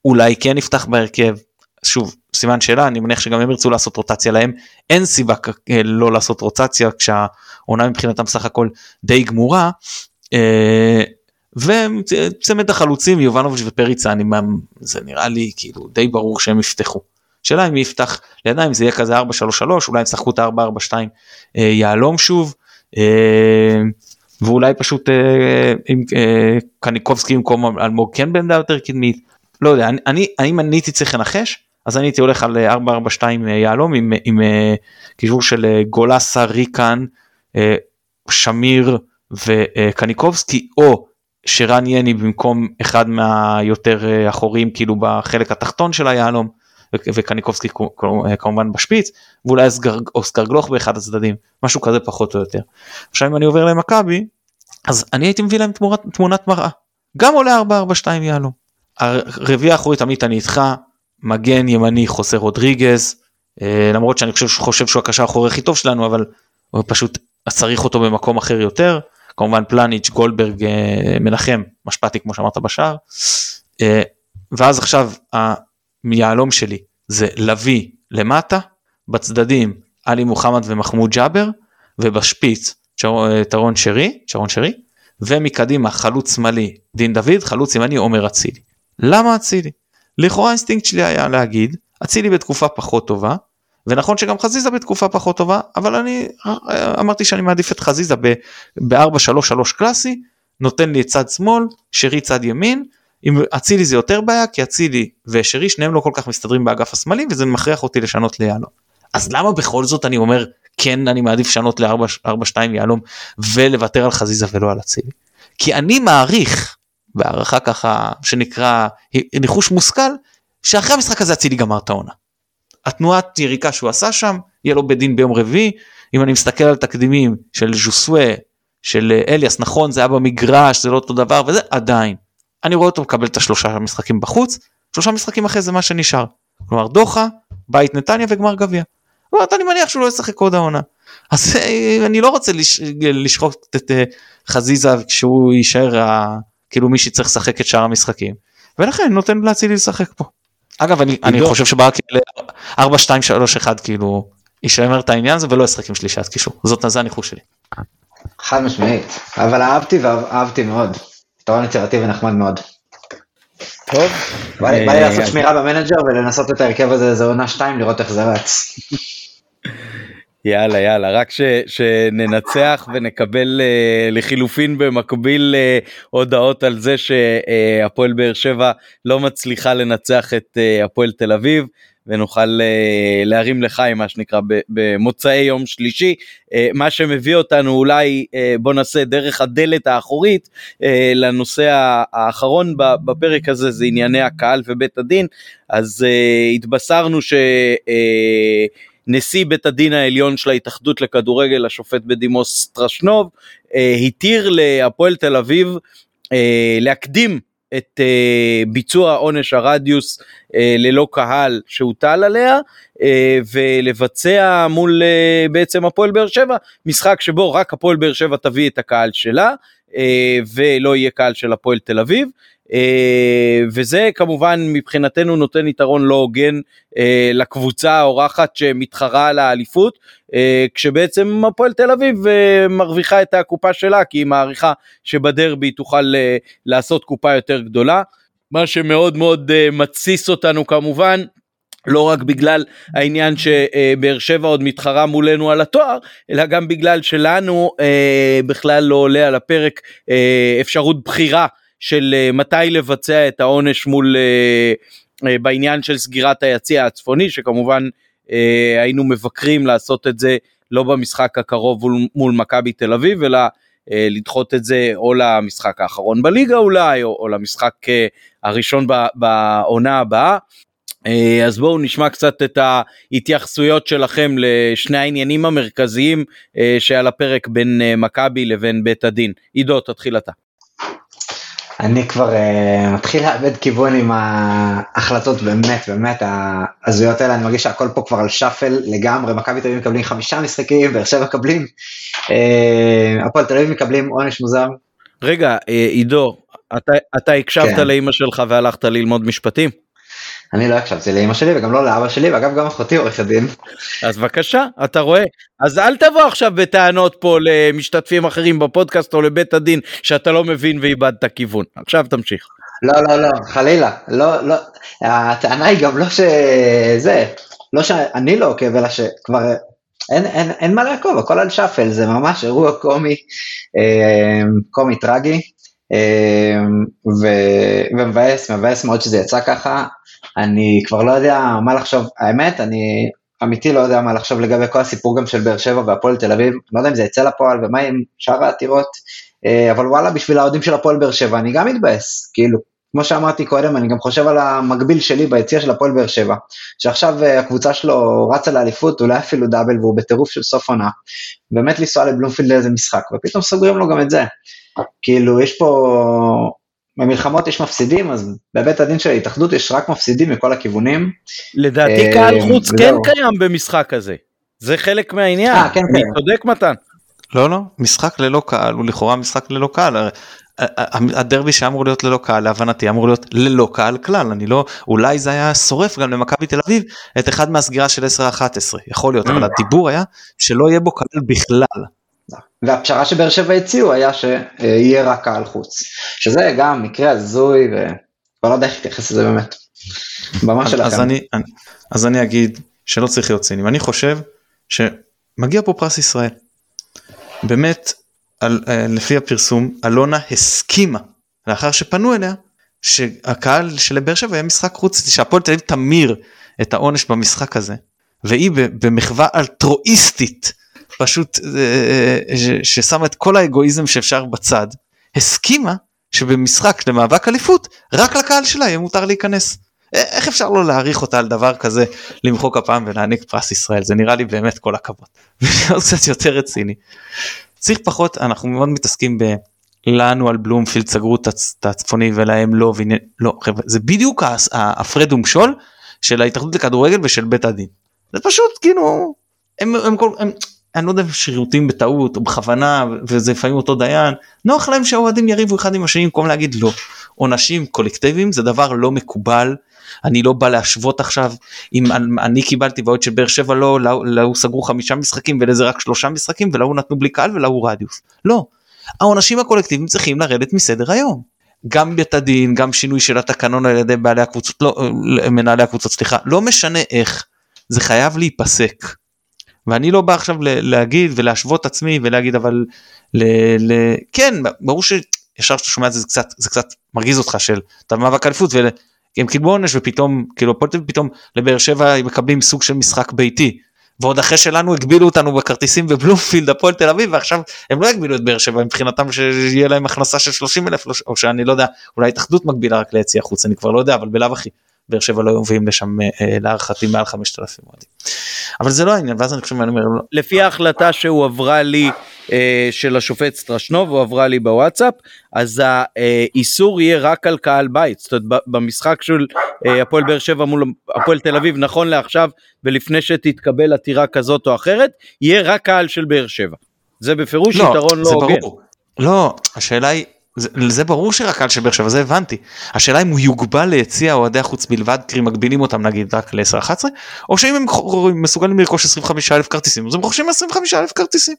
אולי כן יפתח בהרכב. שוב, סימן שאלה, אני מניח שגם הם ירצו לעשות רוטציה להם, אין סיבה אה, לא לעשות רוטציה כשהעונה מבחינתם סך הכל די גמורה. אה, וצמד החלוצים יובנוביץ' ופריצה, אני, זה נראה לי כאילו די ברור שהם יפתחו. שאלה אם יפתח לידיים זה יהיה כזה 4-3-3 אולי הם שחקו את ה-4-4-2 אה, יהלום שוב אה, ואולי פשוט אה, עם קניקובסקי במקום אלמוג כן בעמדה יותר קדמית לא יודע אני, אני אם אני הייתי צריך לנחש אז אני הייתי הולך על 4-4-2 יהלום עם, עם קישור של גולסה ריקן שמיר וקניקובסקי או שרן יני במקום אחד מהיותר אחוריים כאילו בחלק התחתון של היהלום. וקניקובסקי כמובן בשפיץ ואולי אוסקר גלוך באחד הצדדים משהו כזה פחות או יותר. עכשיו אם אני עובר למכבי אז אני הייתי מביא להם תמונת, תמונת מראה גם עולה 4-4-2 יעלו. הרביעי האחורית עמית אני איתך מגן ימני חוסר רודריגז אה, למרות שאני חושב, חושב שהוא הקשר האחורי הכי טוב שלנו אבל הוא פשוט צריך אותו במקום אחר יותר כמובן פלניץ' גולדברג אה, מנחם משפטי כמו שאמרת בשער. אה, ואז עכשיו מיהלום שלי זה לביא למטה, בצדדים עלי מוחמד ומחמוד ג'אבר, ובשפיץ שרון שרי, שרון שרי, ומקדימה חלוץ שמאלי דין דוד, חלוץ ימני עומר אצילי. למה אצילי? לכאורה האינסטינקט שלי היה להגיד, אצילי בתקופה פחות טובה, ונכון שגם חזיזה בתקופה פחות טובה, אבל אני אמרתי שאני מעדיף את חזיזה ב-4-3-3 קלאסי, נותן לי צד שמאל, שרי צד ימין, עם אצילי זה יותר בעיה, כי אצילי ושרי שניהם לא כל כך מסתדרים באגף השמאלי, וזה מכריח אותי לשנות ליהלום. אז למה בכל זאת אני אומר, כן אני מעדיף לשנות ל-4-2 יהלום ולוותר על חזיזה ולא על אצילי? כי אני מעריך, בהערכה ככה שנקרא ניחוש מושכל, שאחרי המשחק הזה אצילי גמר את העונה. התנועת יריקה שהוא עשה שם, יהיה לו בדין ביום רביעי, אם אני מסתכל על תקדימים של ז'וסווה, של אליאס, נכון זה היה במגרש, זה לא אותו דבר וזה, עדיין. אני רואה אותו מקבל את השלושה משחקים בחוץ, שלושה משחקים אחרי זה מה שנשאר. כלומר דוחה, בית נתניה וגמר גביע. אני מניח שהוא לא ישחק עוד העונה. אז אה, אני לא רוצה לש... לשחוק את אה, חזיזה כשהוא יישאר כאילו מי שצריך לשחק את שאר המשחקים. ולכן נותן להצילי לשחק פה. אגב אני, אני חושב שברק 4 2 3 1 כאילו ישמר את העניין הזה ולא ישחק עם שלישת קישור זאת זה הניחוש שלי. חד משמעית אבל אהבתי ואהבתי מאוד. פתרון יצירתי ונחמד מאוד. טוב. בא לי אה, לעשות שמירה במנג'ר ולנסות את ההרכב הזה איזה עונה 2 לראות איך זה רץ. יאללה יאללה רק ש, שננצח ונקבל uh, לחילופין במקביל uh, הודעות על זה שהפועל uh, באר שבע לא מצליחה לנצח את uh, הפועל תל אביב ונוכל uh, להרים לחיים מה שנקרא במוצאי יום שלישי. uh, מה שמביא אותנו אולי uh, בוא נעשה דרך הדלת האחורית לנושא האחרון בפרק הזה זה ענייני הקהל ובית הדין. אז התבשרנו ש... נשיא בית הדין העליון של ההתאחדות לכדורגל, השופט בדימוס טרשנוב, אה, התיר להפועל תל אביב אה, להקדים את uh, ביצוע עונש הרדיוס uh, ללא קהל שהוטל עליה uh, ולבצע מול uh, בעצם הפועל באר שבע משחק שבו רק הפועל באר שבע תביא את הקהל שלה ולא יהיה קהל של הפועל תל אביב. אה, וזה כמובן מבחינתנו נותן יתרון לא הוגן אה, לקבוצה האורחת שמתחרה על האליפות אה, כשבעצם הפועל תל אביב מרוויחה את הקופה שלה כי היא מעריכה שבדרבי תוכל לעשות קופה יותר גדולה. מה שמאוד מאוד מתסיס אותנו כמובן לא רק בגלל העניין שבאר שבע עוד מתחרה מולנו על התואר, אלא גם בגלל שלנו אה, בכלל לא עולה על הפרק אה, אפשרות בחירה של אה, מתי לבצע את העונש מול אה, אה, בעניין של סגירת היציע הצפוני שכמובן היינו מבקרים לעשות את זה לא במשחק הקרוב מול מכבי תל אביב אלא לדחות את זה או למשחק האחרון בליגה אולי או, או למשחק הראשון בעונה הבאה. אז בואו נשמע קצת את ההתייחסויות שלכם לשני העניינים המרכזיים שעל הפרק בין מכבי לבין בית הדין. עידו תתחיל אתה. אני כבר uh, מתחיל לאבד כיוון עם ההחלטות באמת באמת ההזויות האלה, אני מרגיש שהכל פה כבר על שאפל לגמרי, מכבי תל אביב מקבלים חמישה משחקים, באר שבע מקבלים, uh, הפועל תל אביב מקבלים עונש מוזר. רגע, אה, עידו, אתה, אתה הקשבת כן. לאימא שלך והלכת ללמוד משפטים? אני לא הקשבתי לאמא שלי וגם לא לאבא שלי ואגב גם אחותי עורכת דין. אז בבקשה אתה רואה? אז אל תבוא עכשיו בטענות פה למשתתפים אחרים בפודקאסט או לבית הדין שאתה לא מבין ואיבדת כיוון. עכשיו תמשיך. לא לא לא חלילה. לא לא. הטענה היא גם לא שזה לא שאני לא עוקב אלא שכבר אין, אין, אין מה לעקוב. הכל על שאפל זה ממש אירוע קומי אה, קומי טרגי. אה, ומבאס מבאס מאוד שזה יצא ככה אני כבר לא יודע מה לחשוב, האמת, אני אמיתי לא יודע מה לחשוב לגבי כל הסיפור גם של באר שבע והפועל תל אביב, לא יודע אם זה יצא לפועל ומה עם שאר העתירות, אה, אבל וואלה, בשביל האוהדים של הפועל באר שבע אני גם מתבאס, כאילו, כמו שאמרתי קודם, אני גם חושב על המקביל שלי ביציע של הפועל באר שבע, שעכשיו אה, הקבוצה שלו רצה לאליפות, אולי אפילו דאבל, והוא בטירוף של סוף עונה, באמת לנסוע לבלומפילד לאיזה משחק, ופתאום סוגרים לו גם את זה. כאילו, יש פה במלחמות יש מפסידים, אז בבית הדין של ההתאחדות יש רק מפסידים מכל הכיוונים. לדעתי קהל חוץ כן קיים במשחק הזה, זה חלק מהעניין, אה, כן, אני כן. צודק מתן. לא לא, משחק ללא קהל הוא לכאורה משחק ללא קהל, הדרבי שאמור להיות ללא קהל להבנתי אמור להיות ללא קהל כלל אני לא אולי זה היה שורף גם למכבי תל אביב את אחד מהסגירה של 10-11 יכול להיות אבל הדיבור היה שלא יהיה בו קהל בכלל. והפשרה שבאר שבע הציעו היה שיהיה רק קהל חוץ שזה גם מקרה הזוי וכבר לא יודע איך להתייחס לזה באמת. במה שלכם. אז אני, אז אני אגיד שלא צריך להיות צינים אני חושב שמגיע פה פרס ישראל. באמת על, אה, לפי הפרסום אלונה הסכימה לאחר שפנו אליה שהקהל של באר שבע יהיה משחק חוץ שהפועל תל אביב תמיר את העונש במשחק הזה והיא במחווה אלטרואיסטית פשוט אה, אה, ששמה את כל האגואיזם שאפשר בצד הסכימה שבמשחק למאבק אליפות רק לקהל שלה יהיה מותר להיכנס. איך אפשר לא להעריך אותה על דבר כזה למחוא כפיים ולהעניק פרס ישראל זה נראה לי באמת כל הכבוד. קצת יותר רציני. צריך פחות אנחנו מאוד מתעסקים ב... לנו על בלומפילד סגרו את הצפוני ולהם לא ועניין לא חבר'ה זה בדיוק ההפרד ומשול של ההתאחדות לכדורגל ושל בית הדין. זה פשוט כאילו הם, הם, הם, הם אני לא יודע שרירותים בטעות או בכוונה וזה לפעמים אותו דיין נוח להם שהאוהדים יריבו אחד עם השני במקום להגיד לא. עונשים קולקטיביים זה דבר לא מקובל אני לא בא להשוות עכשיו אם אני קיבלתי בעיות של באר שבע לא להוא סגרו חמישה משחקים ולזה רק שלושה משחקים ולהוא נתנו בלי קהל ולהוא רדיוס לא העונשים הקולקטיביים צריכים לרדת מסדר היום. גם בית הדין גם שינוי של התקנון על ידי בעלי הקבוצות לא מנהלי הקבוצות סליחה לא משנה איך זה חייב להיפסק. ואני לא בא עכשיו להגיד ולהשוות עצמי ולהגיד אבל ל, ל, כן ברור שישר שאתה שומע את זה זה קצת זה קצת מרגיז אותך של אתה במאבק אליפות הם קיבלו עונש ופתאום כאילו פתאום לבאר שבע מקבלים סוג של משחק ביתי. ועוד אחרי שלנו הגבילו אותנו בכרטיסים בבלומפילד הפועל תל אביב ועכשיו הם לא יגבילו את באר שבע מבחינתם שיהיה להם הכנסה של 30 אלף או שאני לא יודע אולי התאחדות מגבילה רק ליציע חוץ אני כבר לא יודע אבל בלאו הכי באר שבע לא היו מביאים לשם אה, אה, להערכתי מעל 5,000 אוהדים. אבל זה לא העניין ואז אני חושב אני אומר לא. לפי ההחלטה שהועברה לי אה, של השופט סטרשנוב הועברה לי בוואטסאפ אז האיסור יהיה רק על קהל בית זאת אומרת במשחק של הפועל באר שבע מול הפועל תל אביב נכון לעכשיו ולפני שתתקבל עתירה כזאת או אחרת יהיה רק קהל של באר שבע. זה בפירוש לא, יתרון לא הוגן. לא השאלה היא זה, זה ברור שרק קהל של באר שבע זה הבנתי. השאלה אם הוא יוגבל ליציע אוהדי החוץ בלבד קרי מגבילים אותם נגיד רק ל-10-11 או שאם הם מסוגלים לרכוש 25 אלף כרטיסים אז הם רוכשים 25 אלף כרטיסים.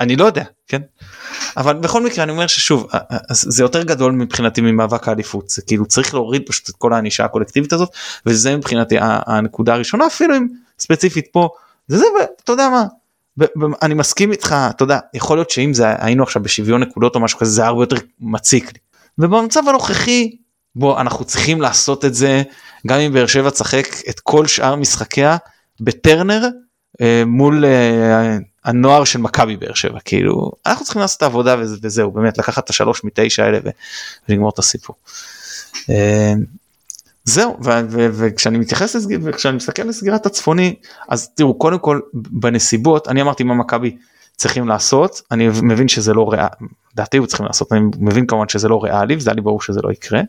אני לא יודע כן? אבל בכל מקרה אני אומר ששוב זה יותר גדול מבחינתי ממאבק האליפות. זה כאילו צריך להוריד פשוט את כל הענישה הקולקטיבית הזאת וזה מבחינתי הנקודה הראשונה אפילו אם ספציפית פה זה זה אתה יודע מה אני מסכים איתך אתה יודע יכול להיות שאם זה היינו עכשיו בשוויון נקודות או משהו כזה זה הרבה יותר מציק לי. ובמצב הנוכחי בוא אנחנו צריכים לעשות את זה גם אם באר שבע תשחק את כל שאר משחקיה בטרנר אה, מול אה, הנוער של מכבי באר שבע כאילו אנחנו צריכים לעשות את העבודה וזה, וזהו באמת לקחת את השלוש מתשע האלה ולגמור את הסיפור. אה, זהו וכשאני מתייחס וכשאני מסתכל על סגירת הצפוני אז תראו קודם כל בנסיבות אני אמרתי מה מכבי צריכים לעשות אני מבין שזה לא ריאלי דעתי הוא צריכים לעשות אני מבין כמובן שזה לא ריאלי וזה היה לי ברור שזה לא יקרה.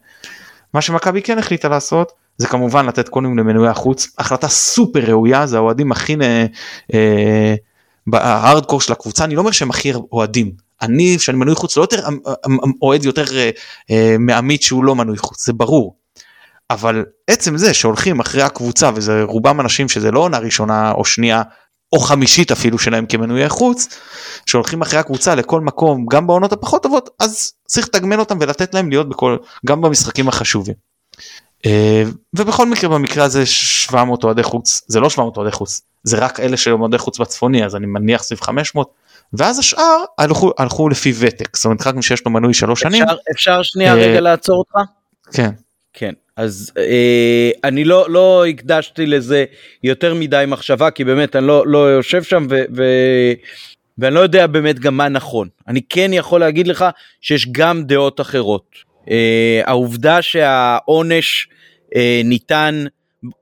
מה שמכבי כן החליטה לעשות זה כמובן לתת קונים למנועי החוץ החלטה סופר ראויה זה האוהדים הכי אה, בהארדקור של הקבוצה אני לא אומר שהם הכי אוהדים אני שאני מנוי חוץ לא יותר אוהד יותר אה, אה, מעמית שהוא לא מנוי חוץ זה ברור אבל עצם זה שהולכים אחרי הקבוצה וזה רובם אנשים שזה לא עונה ראשונה או שנייה או חמישית אפילו שלהם כמנויי חוץ שהולכים אחרי הקבוצה לכל מקום גם בעונות הפחות טובות אז צריך לתגמל אותם ולתת להם להיות בכל גם במשחקים החשובים. אה, ובכל מקרה במקרה הזה 700 אוהדי חוץ זה לא 700 אוהדי חוץ זה רק אלה של אוהדי חוץ בצפוני אז אני מניח סביב 500 ואז השאר הלכו, הלכו לפי ותק זאת אומרת רק מי שיש לו מנוי שלוש שנים. אפשר, אפשר שנייה רגע אה, לעצור אותך? כן. כן אז אה, אני לא לא הקדשתי לזה יותר מדי מחשבה כי באמת אני לא לא יושב שם ו, ו, ואני לא יודע באמת גם מה נכון. אני כן יכול להגיד לך שיש גם דעות אחרות. אה, העובדה שהעונש אה, ניתן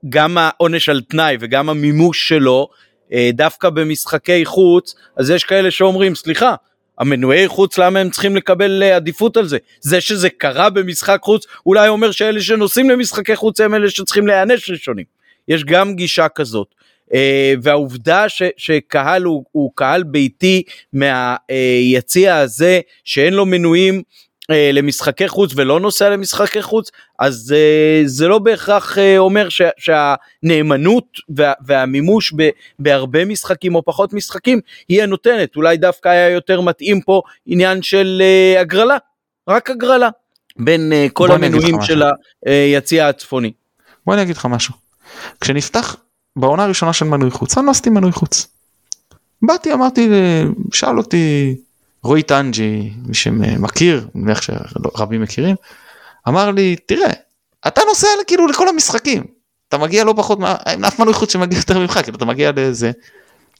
גם העונש על תנאי וגם המימוש שלו אה, דווקא במשחקי חוץ אז יש כאלה שאומרים סליחה המנועי חוץ למה הם צריכים לקבל אה, עדיפות על זה? זה שזה קרה במשחק חוץ אולי אומר שאלה שנוסעים למשחקי חוץ הם אלה שצריכים להיענש ראשונים. יש גם גישה כזאת. uh, והעובדה ש, שקהל הוא, הוא קהל ביתי מהיציע uh, הזה שאין לו מנויים אה, למשחקי חוץ ולא נוסע למשחקי חוץ אז אה, זה לא בהכרח אה, אומר ש, שהנאמנות וה, והמימוש ב, בהרבה משחקים או פחות משחקים היא הנותנת אולי דווקא היה יותר מתאים פה עניין של אה, הגרלה רק הגרלה בין אה, כל המנויים. של היציע הצפוני. בוא אני אגיד לך משהו. כשנפתח בעונה הראשונה של מנוי חוץ, אני לא עשיתי מנוי חוץ. באתי אמרתי, שאל אותי רועי טנג'י, מי שמכיר, אני מניח שרבים מכירים, אמר לי, תראה, אתה נוסע כאילו לכל המשחקים, אתה מגיע לא פחות, אין אף מנוי חוץ שמגיע יותר ממך, כאילו אתה מגיע לזה,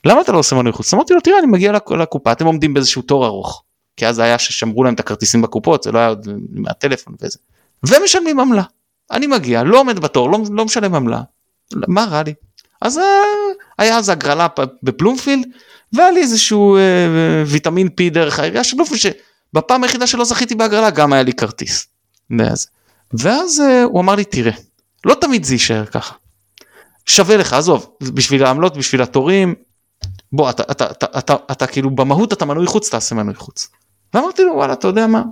למה אתה לא עושה מנוי חוץ? אמרתי לו, תראה, אני מגיע לק- לקופה, אתם עומדים באיזשהו תור ארוך, כי אז היה ששמרו להם את הכרטיסים בקופות, זה לא היה עוד מהטלפון וזה, ומשלמים עמלה. אני מגיע, לא עומד בתור, לא, לא משלם עמלה, מה רע לי? אז אה, היה אז הגרלה בפלומפילד, והיה לי איזשהו אה, ויטמין פי דרך העירייה של בלומפילד, שבפעם היחידה שלא זכיתי בהגרלה גם היה לי כרטיס. ואז, ואז אה, הוא אמר לי, תראה, לא תמיד זה יישאר ככה. שווה לך, עזוב, בשביל העמלות, בשביל התורים, בוא, אתה, אתה, אתה, אתה, אתה, אתה כאילו במהות אתה מנוי חוץ, תעשה מנוי חוץ. ואמרתי לו, וואלה, אתה יודע מה,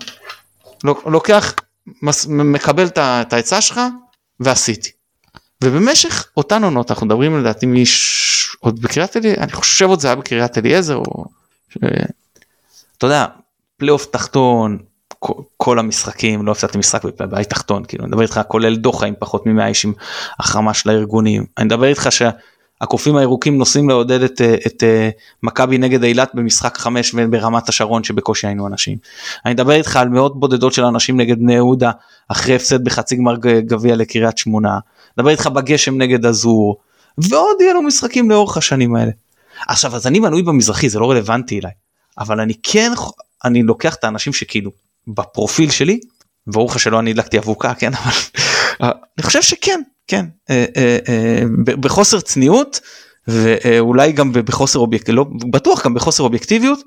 לוק- לוקח, מס, מקבל את העצה שלך, ועשיתי. ובמשך אותן עונות אנחנו מדברים לדעתי מש... עוד בקריית אליעזר, אני חושב עוד זה היה בקריית אליעזר או... ש... אתה יודע, פלייאוף תחתון, כל, כל המשחקים, לא הפסדתי משחק בבית תחתון, כאילו, אני מדבר איתך כולל דוחה עם פחות מ-100 איש עם החרמה של הארגונים, אני מדבר איתך שהקופים הירוקים נוסעים לעודד את, אה, את, את מכבי נגד אילת במשחק חמש ברמת השרון שבקושי היינו אנשים. אני מדבר איתך על מאות בודדות של אנשים נגד בני יהודה אחרי הפסד בחצי גמר גביע לקריית שמונה. מדבר איתך בגשם נגד אזור, ועוד יהיה לו משחקים לאורך השנים האלה. עכשיו אז אני מנוי במזרחי זה לא רלוונטי אליי, אבל אני כן אני לוקח את האנשים שכאילו בפרופיל שלי, ברור לך שלא אני הדלקתי אבוקה כן אבל אני חושב שכן כן אה, אה, אה, בחוסר צניעות ואולי גם בחוסר אובייקט לא בטוח גם בחוסר אובייקטיביות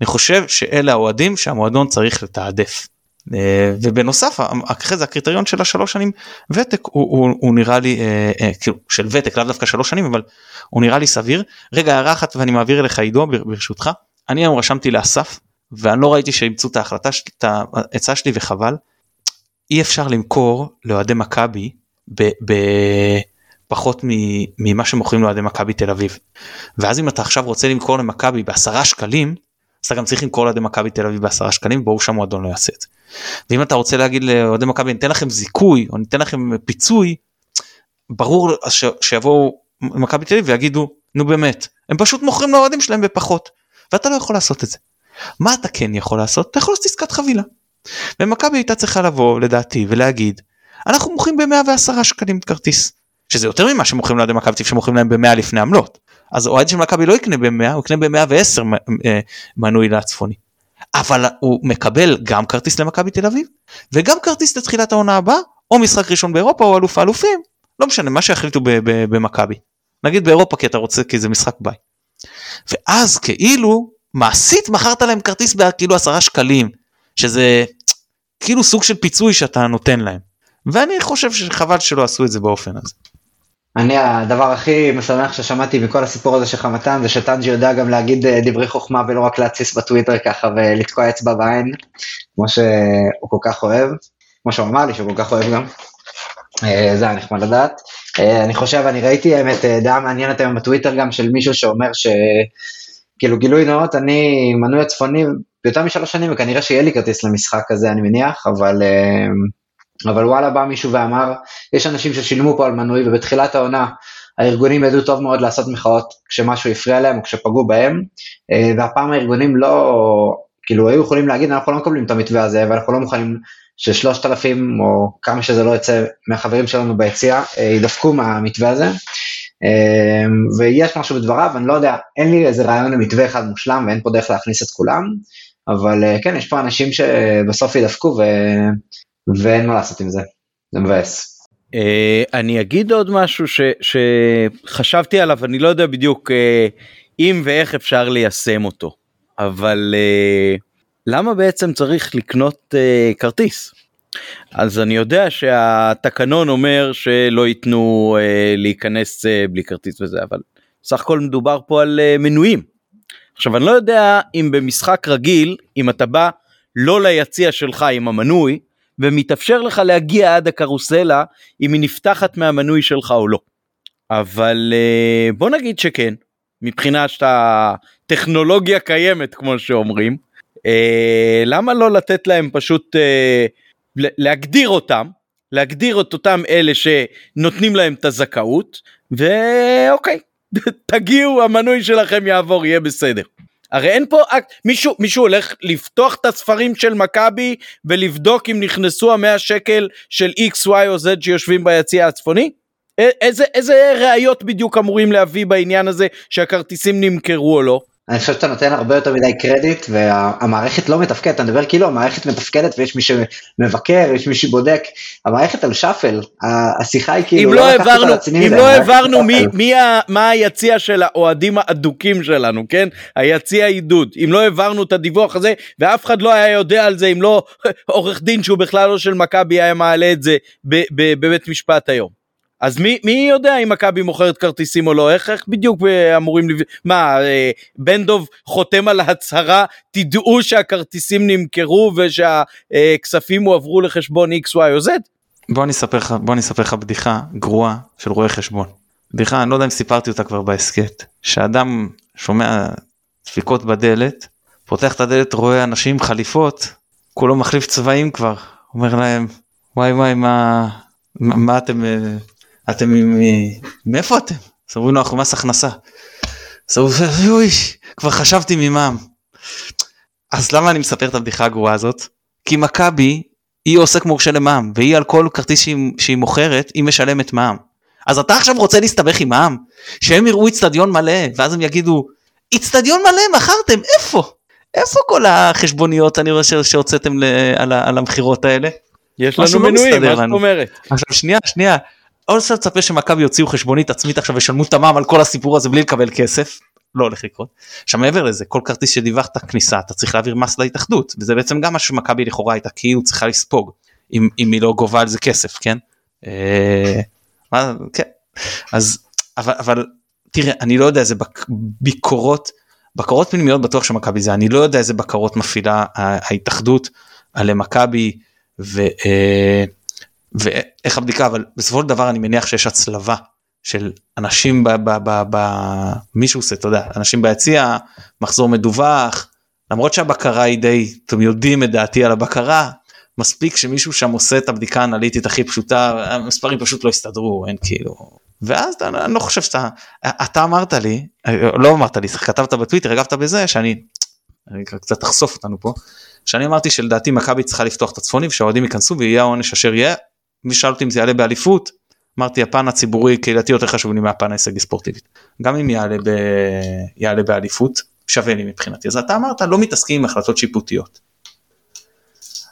אני חושב שאלה האוהדים שהמועדון צריך לתעדף. אה, ובנוסף אחרי זה הקריטריון של השלוש שנים ותק הוא, הוא, הוא נראה לי אה, אה, כאילו של ותק לאו דווקא שלוש שנים אבל הוא נראה לי סביר. רגע הערה אחת ואני מעביר אליך עידו בר- ברשותך אני היום רשמתי לאסף ואני לא ראיתי שאימצו את ההחלטה את העצה שלי וחבל. אי אפשר למכור לאוהדי מכבי בפחות ממה שמוכרים לאוהדי מכבי תל אביב. ואז אם אתה עכשיו רוצה למכור למכבי בעשרה שקלים אז אתה גם צריך למכור לאוהדי מכבי תל אביב בעשרה שקלים ברור שהמועדון לא יעשה את זה. ואם אתה רוצה להגיד לאוהדי מכבי ניתן לכם זיכוי או ניתן לכם פיצוי ברור ש, שיבואו מכבי תל אביב ויגידו נו באמת הם פשוט מוכרים לאוהדים שלהם בפחות ואתה לא יכול לעשות את זה. מה אתה כן יכול לעשות? אתה יכול לעשות עסקת חבילה. ומכבי הייתה צריכה לבוא לדעתי ולהגיד אנחנו מוכרים ב-110 שקלים כרטיס שזה יותר ממה שמוכרים לאוהדי מכבי תל שמוכרים להם ב-100 לפני עמלות. אז אוהד של מכבי לא יקנה ב-100 הוא יקנה ב-110 מנוי לצפוני. אבל הוא מקבל גם כרטיס למכבי תל אביב וגם כרטיס לתחילת העונה הבאה או משחק ראשון באירופה או אלוף האלופים לא משנה מה שיחליטו במכבי. נגיד באירופה כי אתה רוצה כי זה משחק ביי. ואז כאילו מעשית מכרת להם כרטיס בכאילו עשרה שקלים שזה כאילו סוג של פיצוי שאתה נותן להם. ואני חושב שחבל שלא עשו את זה באופן הזה. אני הדבר הכי משמח ששמעתי מכל הסיפור הזה שלך מתן זה שטנג'י יודע גם להגיד אה, דברי חוכמה ולא רק להתסיס בטוויטר ככה ולתקוע אצבע בעין כמו שהוא כל כך אוהב, כמו שהוא אמר לי שהוא כל כך אוהב גם. אה, זה היה נחמד לדעת. אה, אני חושב, אני ראיתי האמת דעה מעניינת היום בטוויטר גם של מישהו שאומר שכאילו גילוי נאות אני מנוי הצפוני ביותר משלוש שנים וכנראה שיהיה לי כרטיס למשחק הזה אני מניח אבל. אה, אבל וואלה בא מישהו ואמר, יש אנשים ששילמו פה על מנוי ובתחילת העונה הארגונים ידעו טוב מאוד לעשות מחאות כשמשהו הפריע להם או כשפגעו בהם, אה, והפעם הארגונים לא, כאילו היו יכולים להגיד אנחנו לא מקבלים את המתווה הזה ואנחנו לא מוכנים ששלושת אלפים או כמה שזה לא יצא מהחברים שלנו ביציע אה, ידפקו מהמתווה הזה. אה, ויש משהו בדבריו, אני לא יודע, אין לי איזה רעיון למתווה אחד מושלם ואין פה דרך להכניס את כולם, אבל אה, כן, יש פה אנשים שבסוף ידפקו ו... ואין מה לעשות עם זה, זה מבאס. Uh, אני אגיד עוד משהו ש, שחשבתי עליו אני לא יודע בדיוק uh, אם ואיך אפשר ליישם אותו אבל למה בעצם צריך לקנות כרטיס אז אני יודע שהתקנון אומר שלא ייתנו uh, להיכנס uh, בלי כרטיס וזה אבל סך הכל מדובר פה על uh, מנויים. עכשיו אני לא יודע אם במשחק רגיל אם אתה בא לא ליציע שלך עם המנוי, ומתאפשר לך להגיע עד הקרוסלה אם היא נפתחת מהמנוי שלך או לא. אבל אה, בוא נגיד שכן, מבחינה שאתה טכנולוגיה קיימת כמו שאומרים, אה, למה לא לתת להם פשוט אה, להגדיר אותם, להגדיר את אותם אלה שנותנים להם את הזכאות, ואוקיי, תגיעו המנוי שלכם יעבור יהיה בסדר. הרי אין פה אקט, מישהו, מישהו הולך לפתוח את הספרים של מכבי ולבדוק אם נכנסו המאה שקל של x, y או z שיושבים ביציע הצפוני? איזה, איזה ראיות בדיוק אמורים להביא בעניין הזה שהכרטיסים נמכרו או לא? אני חושב שאתה נותן הרבה יותר מדי קרדיט והמערכת לא מתפקדת, אתה מדבר כאילו המערכת מתפקדת ויש מי שמבקר, יש מי שבודק, המערכת על שאפל, השיחה היא כאילו, אם לא, לא העברנו, אם לא העברנו מי, מי ה, מה היציע של האוהדים האדוקים שלנו, כן? היציע עידוד, אם לא העברנו את הדיווח הזה ואף אחד לא היה יודע על זה, אם לא עורך דין שהוא בכלל לא של מכבי היה מעלה את זה בבית משפט היום. אז מי, מי יודע אם מכבי מוכרת כרטיסים או לא, איך, איך בדיוק אה, אמורים. מה, אה, בן דוב חותם על הצהרה, תדעו שהכרטיסים נמכרו ושהכספים הועברו לחשבון x, y או z? בוא אני אספר לך, בוא אני אספר בדיחה גרועה של רואה חשבון. בדיחה, אני לא יודע אם סיפרתי אותה כבר בהסכת, שאדם שומע דפיקות בדלת, פותח את הדלת, רואה אנשים חליפות, כולו מחליף צבעים כבר, אומר להם, וואי וואי מה, מה, מה אתם אה, אתם מאיפה אתם? אז אומרים לו אנחנו מס הכנסה. אז הוא אומר כבר חשבתי ממע"מ. אז למה אני מספר את הבדיחה הגרועה הזאת? כי מכבי היא עוסק מורשה למע"מ והיא על כל כרטיס שהיא, שהיא מוכרת היא משלמת מע"מ. אז אתה עכשיו רוצה להסתבך עם מע"מ? שהם יראו איצטדיון מלא ואז הם יגידו איצטדיון מלא מכרתם איפה? איפה כל החשבוניות אני רואה שהוצאתם על, על המכירות האלה? יש לנו לא מנויים, מה זאת אומרת? עכשיו שנייה שנייה או שאתה מצפה שמכבי יוציאו חשבונית עצמית עכשיו וישלמו את המע"מ על כל הסיפור הזה בלי לקבל כסף. לא הולך לקרות. עכשיו מעבר לזה כל כרטיס שדיווחת כניסה אתה צריך להעביר מס להתאחדות וזה בעצם גם מה שמכבי לכאורה הייתה כאילו צריכה לספוג אם, אם היא לא גובה על זה כסף כן. אה, כן. אז אבל, אבל תראה אני לא יודע איזה בק, ביקורות בקרות פנימיות בטוח שמכבי זה אני לא יודע איזה בקרות מפעילה ההתאחדות על מכבי. ו, אה, ואיך הבדיקה אבל בסופו של דבר אני מניח שיש הצלבה של אנשים ב... ב, ב, ב מישהו עושה אתה יודע אנשים ביציע מחזור מדווח למרות שהבקרה היא די אתם יודעים את דעתי על הבקרה מספיק שמישהו שם עושה את הבדיקה האנליטית הכי פשוטה המספרים פשוט לא הסתדרו אין כאילו. ואז אני לא חושב שאתה אתה אמרת לי לא אמרת לי כתבת בטוויטר הגבת בזה שאני אני קצת תחשוף אותנו פה שאני אמרתי שלדעתי מכבי צריכה לפתוח את הצפונים שהאוהדים ייכנסו ויהיה העונש אשר יהיה מי שאל אותי אם זה יעלה באליפות אמרתי הפן הציבורי קהילתי יותר חשוב לי מהפן ההישגי ספורטיבית גם אם יעלה, ב... יעלה באליפות שווה לי מבחינתי אז אתה אמרת לא מתעסקים עם החלטות שיפוטיות.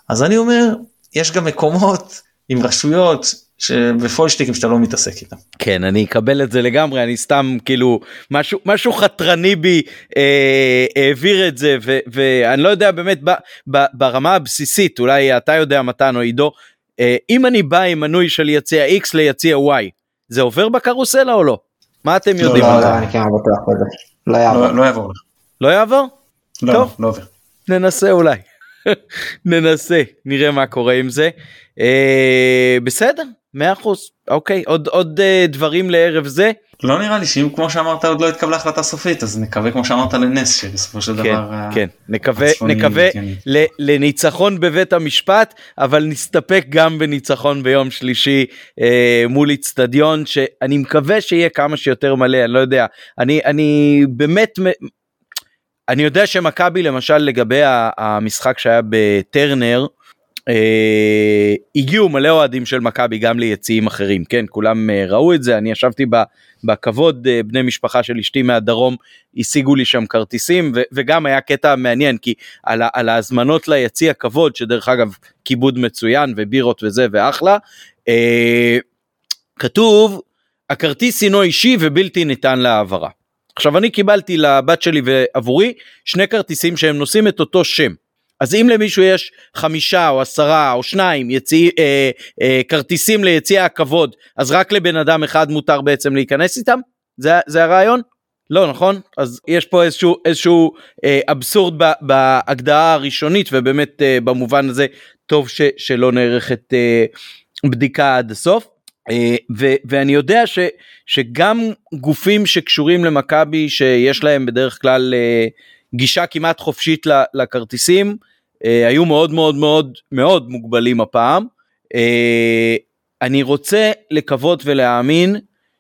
אז אני אומר יש גם מקומות עם רשויות שבפולשטיקים שאתה לא מתעסק איתם. כן אני אקבל את זה לגמרי אני סתם כאילו משהו משהו חתרני בי אה, העביר את זה ו, ואני לא יודע באמת ב, ב, ברמה הבסיסית אולי אתה יודע מתן או עידו אם אני בא עם מנוי של יציע X ליציע Y, זה עובר בקרוסלה או לא? מה אתם לא, יודעים? לא, לא, אני כן בטוח בזה. לא יעבור. לא יעבור. לא יעבור? לא, טוב, לא עובר. ננסה אולי. ננסה, נראה מה קורה עם זה. אה, בסדר, מאה אחוז. אוקיי, עוד, עוד אה, דברים לערב זה? לא נראה לי שאם כמו שאמרת עוד לא התקבלה החלטה סופית אז נקווה כמו שאמרת לנס שבסופו של כן, דבר כן נקווה נקווה ל, לניצחון בבית המשפט אבל נסתפק גם בניצחון ביום שלישי אה, מול איצטדיון שאני מקווה שיהיה כמה שיותר מלא אני לא יודע אני אני באמת אני יודע שמכבי למשל לגבי המשחק שהיה בטרנר. אה, הגיעו מלא אוהדים של מכבי גם ליציעים אחרים כן כולם אה, ראו את זה אני ישבתי בכבוד אה, בני משפחה של אשתי מהדרום השיגו לי שם כרטיסים ו- וגם היה קטע מעניין כי על, על ההזמנות ליציע כבוד שדרך אגב כיבוד מצוין ובירות וזה ואחלה אה, כתוב הכרטיס הינו אישי ובלתי ניתן להעברה. עכשיו אני קיבלתי לבת שלי ועבורי שני כרטיסים שהם נושאים את אותו שם. אז אם למישהו יש חמישה או עשרה או שניים יציא, אה, אה, כרטיסים ליציע הכבוד, אז רק לבן אדם אחד מותר בעצם להיכנס איתם? זה, זה הרעיון? לא נכון אז יש פה איזשהו איזשהו אה, אבסורד ב, בהגדרה הראשונית ובאמת אה, במובן הזה טוב ש, שלא נערכת אה, בדיקה עד הסוף. אה, ו, ואני יודע ש, שגם גופים שקשורים למכבי שיש להם בדרך כלל אה, גישה כמעט חופשית לכרטיסים היו מאוד מאוד מאוד מאוד מוגבלים הפעם. אני רוצה לקוות ולהאמין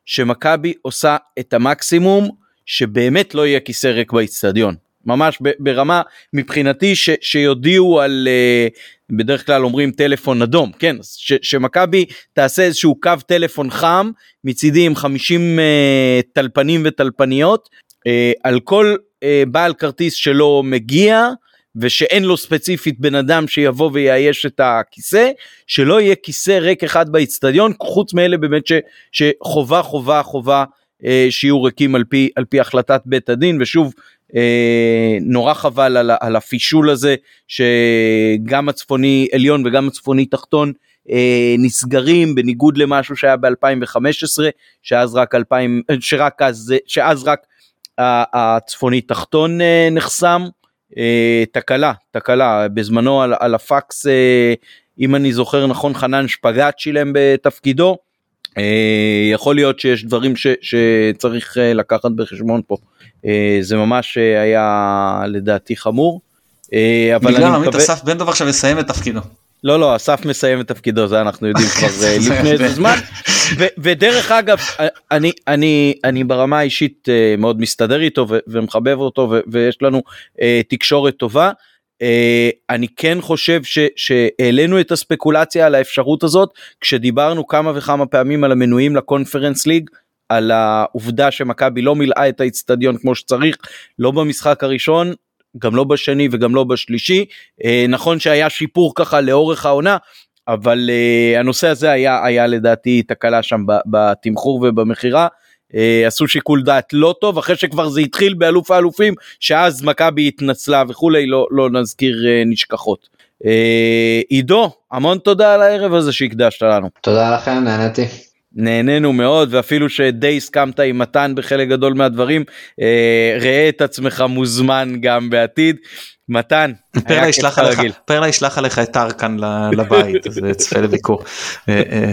שמכבי עושה את המקסימום שבאמת לא יהיה כיסא ריק באיצטדיון. ממש ברמה מבחינתי ש, שיודיעו על uh, בדרך כלל אומרים טלפון אדום כן שמכבי תעשה איזשהו קו טלפון חם מצידי עם 50 uh, טלפנים וטלפניות על כל בעל כרטיס שלא מגיע ושאין לו ספציפית בן אדם שיבוא ויאייש את הכיסא שלא יהיה כיסא ריק אחד באיצטדיון חוץ מאלה באמת ש, שחובה חובה חובה אה, שיהיו ריקים על פי על פי החלטת בית הדין. ושוב אה, נורא חבל על, על הפישול הזה שגם הצפוני עליון וגם הצפוני תחתון אה, נסגרים בניגוד למשהו שהיה ב2015 שאז רק 2000 שרק אז שאז רק הצפוני תחתון נחסם תקלה תקלה בזמנו על, על הפקס אם אני זוכר נכון חנן שפגאט שילם בתפקידו אה, יכול להיות שיש דברים ש, שצריך אה, לקחת בחשבון פה. אה, זה ממש היה לדעתי חמור. אבל בגלל עמית מקווה... אסף בן דב עכשיו יסיים את תפקידו. לא לא אסף מסיים את תפקידו זה אנחנו יודעים כבר לפני איזה זמן ודרך אגב אני אני אני ברמה האישית מאוד מסתדר איתו ומחבב אותו ויש לנו תקשורת טובה אה, אני כן חושב שהעלינו את הספקולציה על האפשרות הזאת כשדיברנו כמה וכמה פעמים על המנויים לקונפרנס ליג. על העובדה שמכבי לא מילאה את האיצטדיון כמו שצריך לא במשחק הראשון גם לא בשני וגם לא בשלישי אה, נכון שהיה שיפור ככה לאורך העונה אבל uh, הנושא הזה היה היה לדעתי תקלה שם בתמחור ובמכירה אה, עשו שיקול דעת לא טוב אחרי שכבר זה התחיל באלוף האלופים שאז מכבי התנצלה וכולי לא לא נזכיר אה, נשכחות. אה, עידו המון תודה על הערב הזה שהקדשת לנו. תודה לכם נהניתי. נהנינו מאוד ואפילו שדי הסכמת עם מתן בחלק גדול מהדברים אה, ראה את עצמך מוזמן גם בעתיד מתן, פרלה ישלח עליך, פרלה ישלח עליך את ארקן לבית, אז צפה לביקור. אה, אה,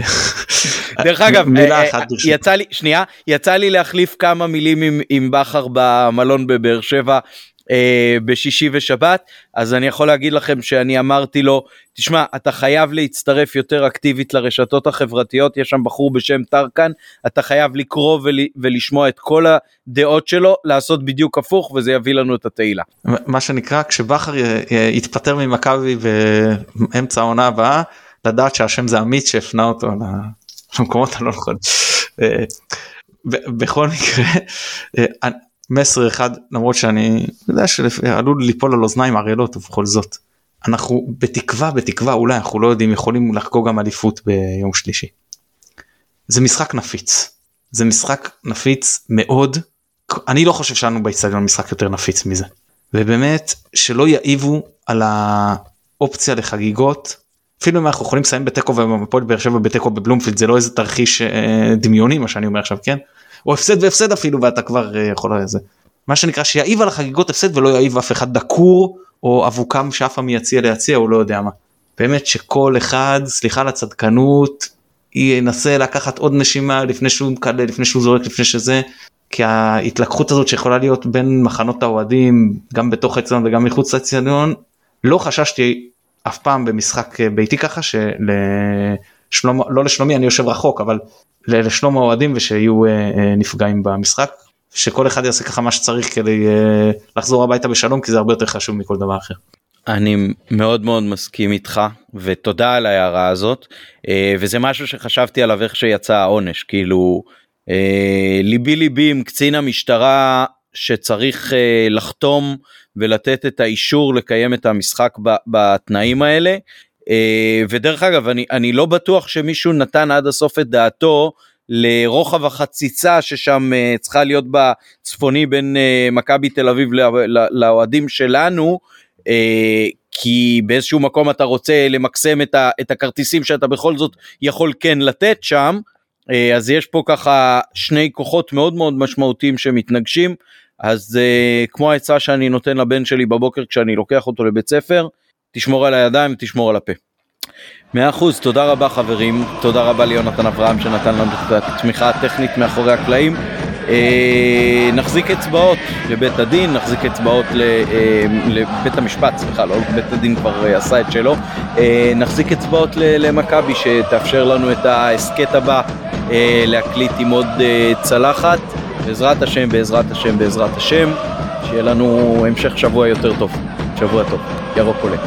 דרך אגב, אה, יצא לי, שנייה, יצא לי להחליף כמה מילים עם, עם בכר במלון בבאר שבע. אה, בשישי ושבת אז אני יכול להגיד לכם שאני אמרתי לו תשמע אתה חייב להצטרף יותר אקטיבית לרשתות החברתיות יש שם בחור בשם טרקן אתה חייב לקרוא ול, ולשמוע את כל הדעות שלו לעשות בדיוק הפוך וזה יביא לנו את התהילה. מה שנקרא כשבכר יתפטר ממכבי באמצע העונה הבאה לדעת שהשם זה עמית שהפנה אותו למקומות הלא נכונים. אה, בכל מקרה אה, מסר אחד למרות שאני יודע שעלול ליפול על אוזניים ערלות ובכל זאת אנחנו בתקווה בתקווה אולי אנחנו לא יודעים יכולים לחגוג גם אליפות ביום שלישי. זה משחק נפיץ. זה משחק נפיץ מאוד. אני לא חושב שלנו באצטדיון משחק יותר נפיץ מזה. ובאמת שלא יעיבו על האופציה לחגיגות. אפילו אם אנחנו יכולים לסיים בתיקו ובפועל באר שבע בתיקו בבלומפילד זה לא איזה תרחיש אה, דמיוני מה שאני אומר עכשיו כן או הפסד והפסד אפילו ואתה כבר אה, יכול לזה. מה שנקרא שיעיב על החגיגות הפסד ולא יעיב אף אחד דקור או אבוקם שעפה מיציע ליציע או לא יודע מה. באמת שכל אחד סליחה על הצדקנות ינסה לקחת עוד נשימה לפני שהוא מקלל לפני שהוא זורק לפני שזה כי ההתלקחות הזאת שיכולה להיות בין מחנות האוהדים גם בתוך האצטדיון וגם מחוץ לאצטדיון לא חששתי אף פעם במשחק ביתי ככה שלשלום לא לשלומי אני יושב רחוק אבל לשלום האוהדים ושיהיו אה, אה, נפגעים במשחק שכל אחד יעשה ככה מה שצריך כדי אה, לחזור הביתה בשלום כי זה הרבה יותר חשוב מכל דבר אחר. אני מאוד מאוד מסכים איתך ותודה על ההערה הזאת וזה משהו שחשבתי עליו איך שיצא העונש כאילו ליבי ליבי עם קצין המשטרה שצריך לחתום ולתת את האישור לקיים את המשחק בתנאים האלה אה, ודרך אגב אני אני לא בטוח שמישהו נתן עד הסוף את דעתו לרוחב החציצה ששם אה, צריכה להיות בצפוני בין אה, מכבי תל אביב לאוהדים שלנו כי באיזשהו מקום אתה רוצה למקסם את, ה, את הכרטיסים שאתה בכל זאת יכול כן לתת שם אה, אז יש פה ככה שני כוחות מאוד מאוד משמעותיים שמתנגשים, אז אה, כמו העצה שאני נותן לבן שלי בבוקר כשאני לוקח אותו לבית ספר, תשמור על הידיים ותשמור על הפה. מאה אחוז, תודה רבה חברים, תודה רבה ליונתן אברהם שנתן לנו את התמיכה הטכנית מאחורי הקלעים. אה, נחזיק אצבעות לבית הדין, נחזיק אצבעות אה, לבית המשפט, סליחה, לא בית הדין כבר אה, עשה את שלו, נחזיק אצבעות למכבי שתאפשר לנו את ההסכת הבא להקליט עם עוד צלחת, בעזרת השם, בעזרת השם, בעזרת השם, שיהיה לנו המשך שבוע יותר טוב, שבוע טוב, ירוק עולה.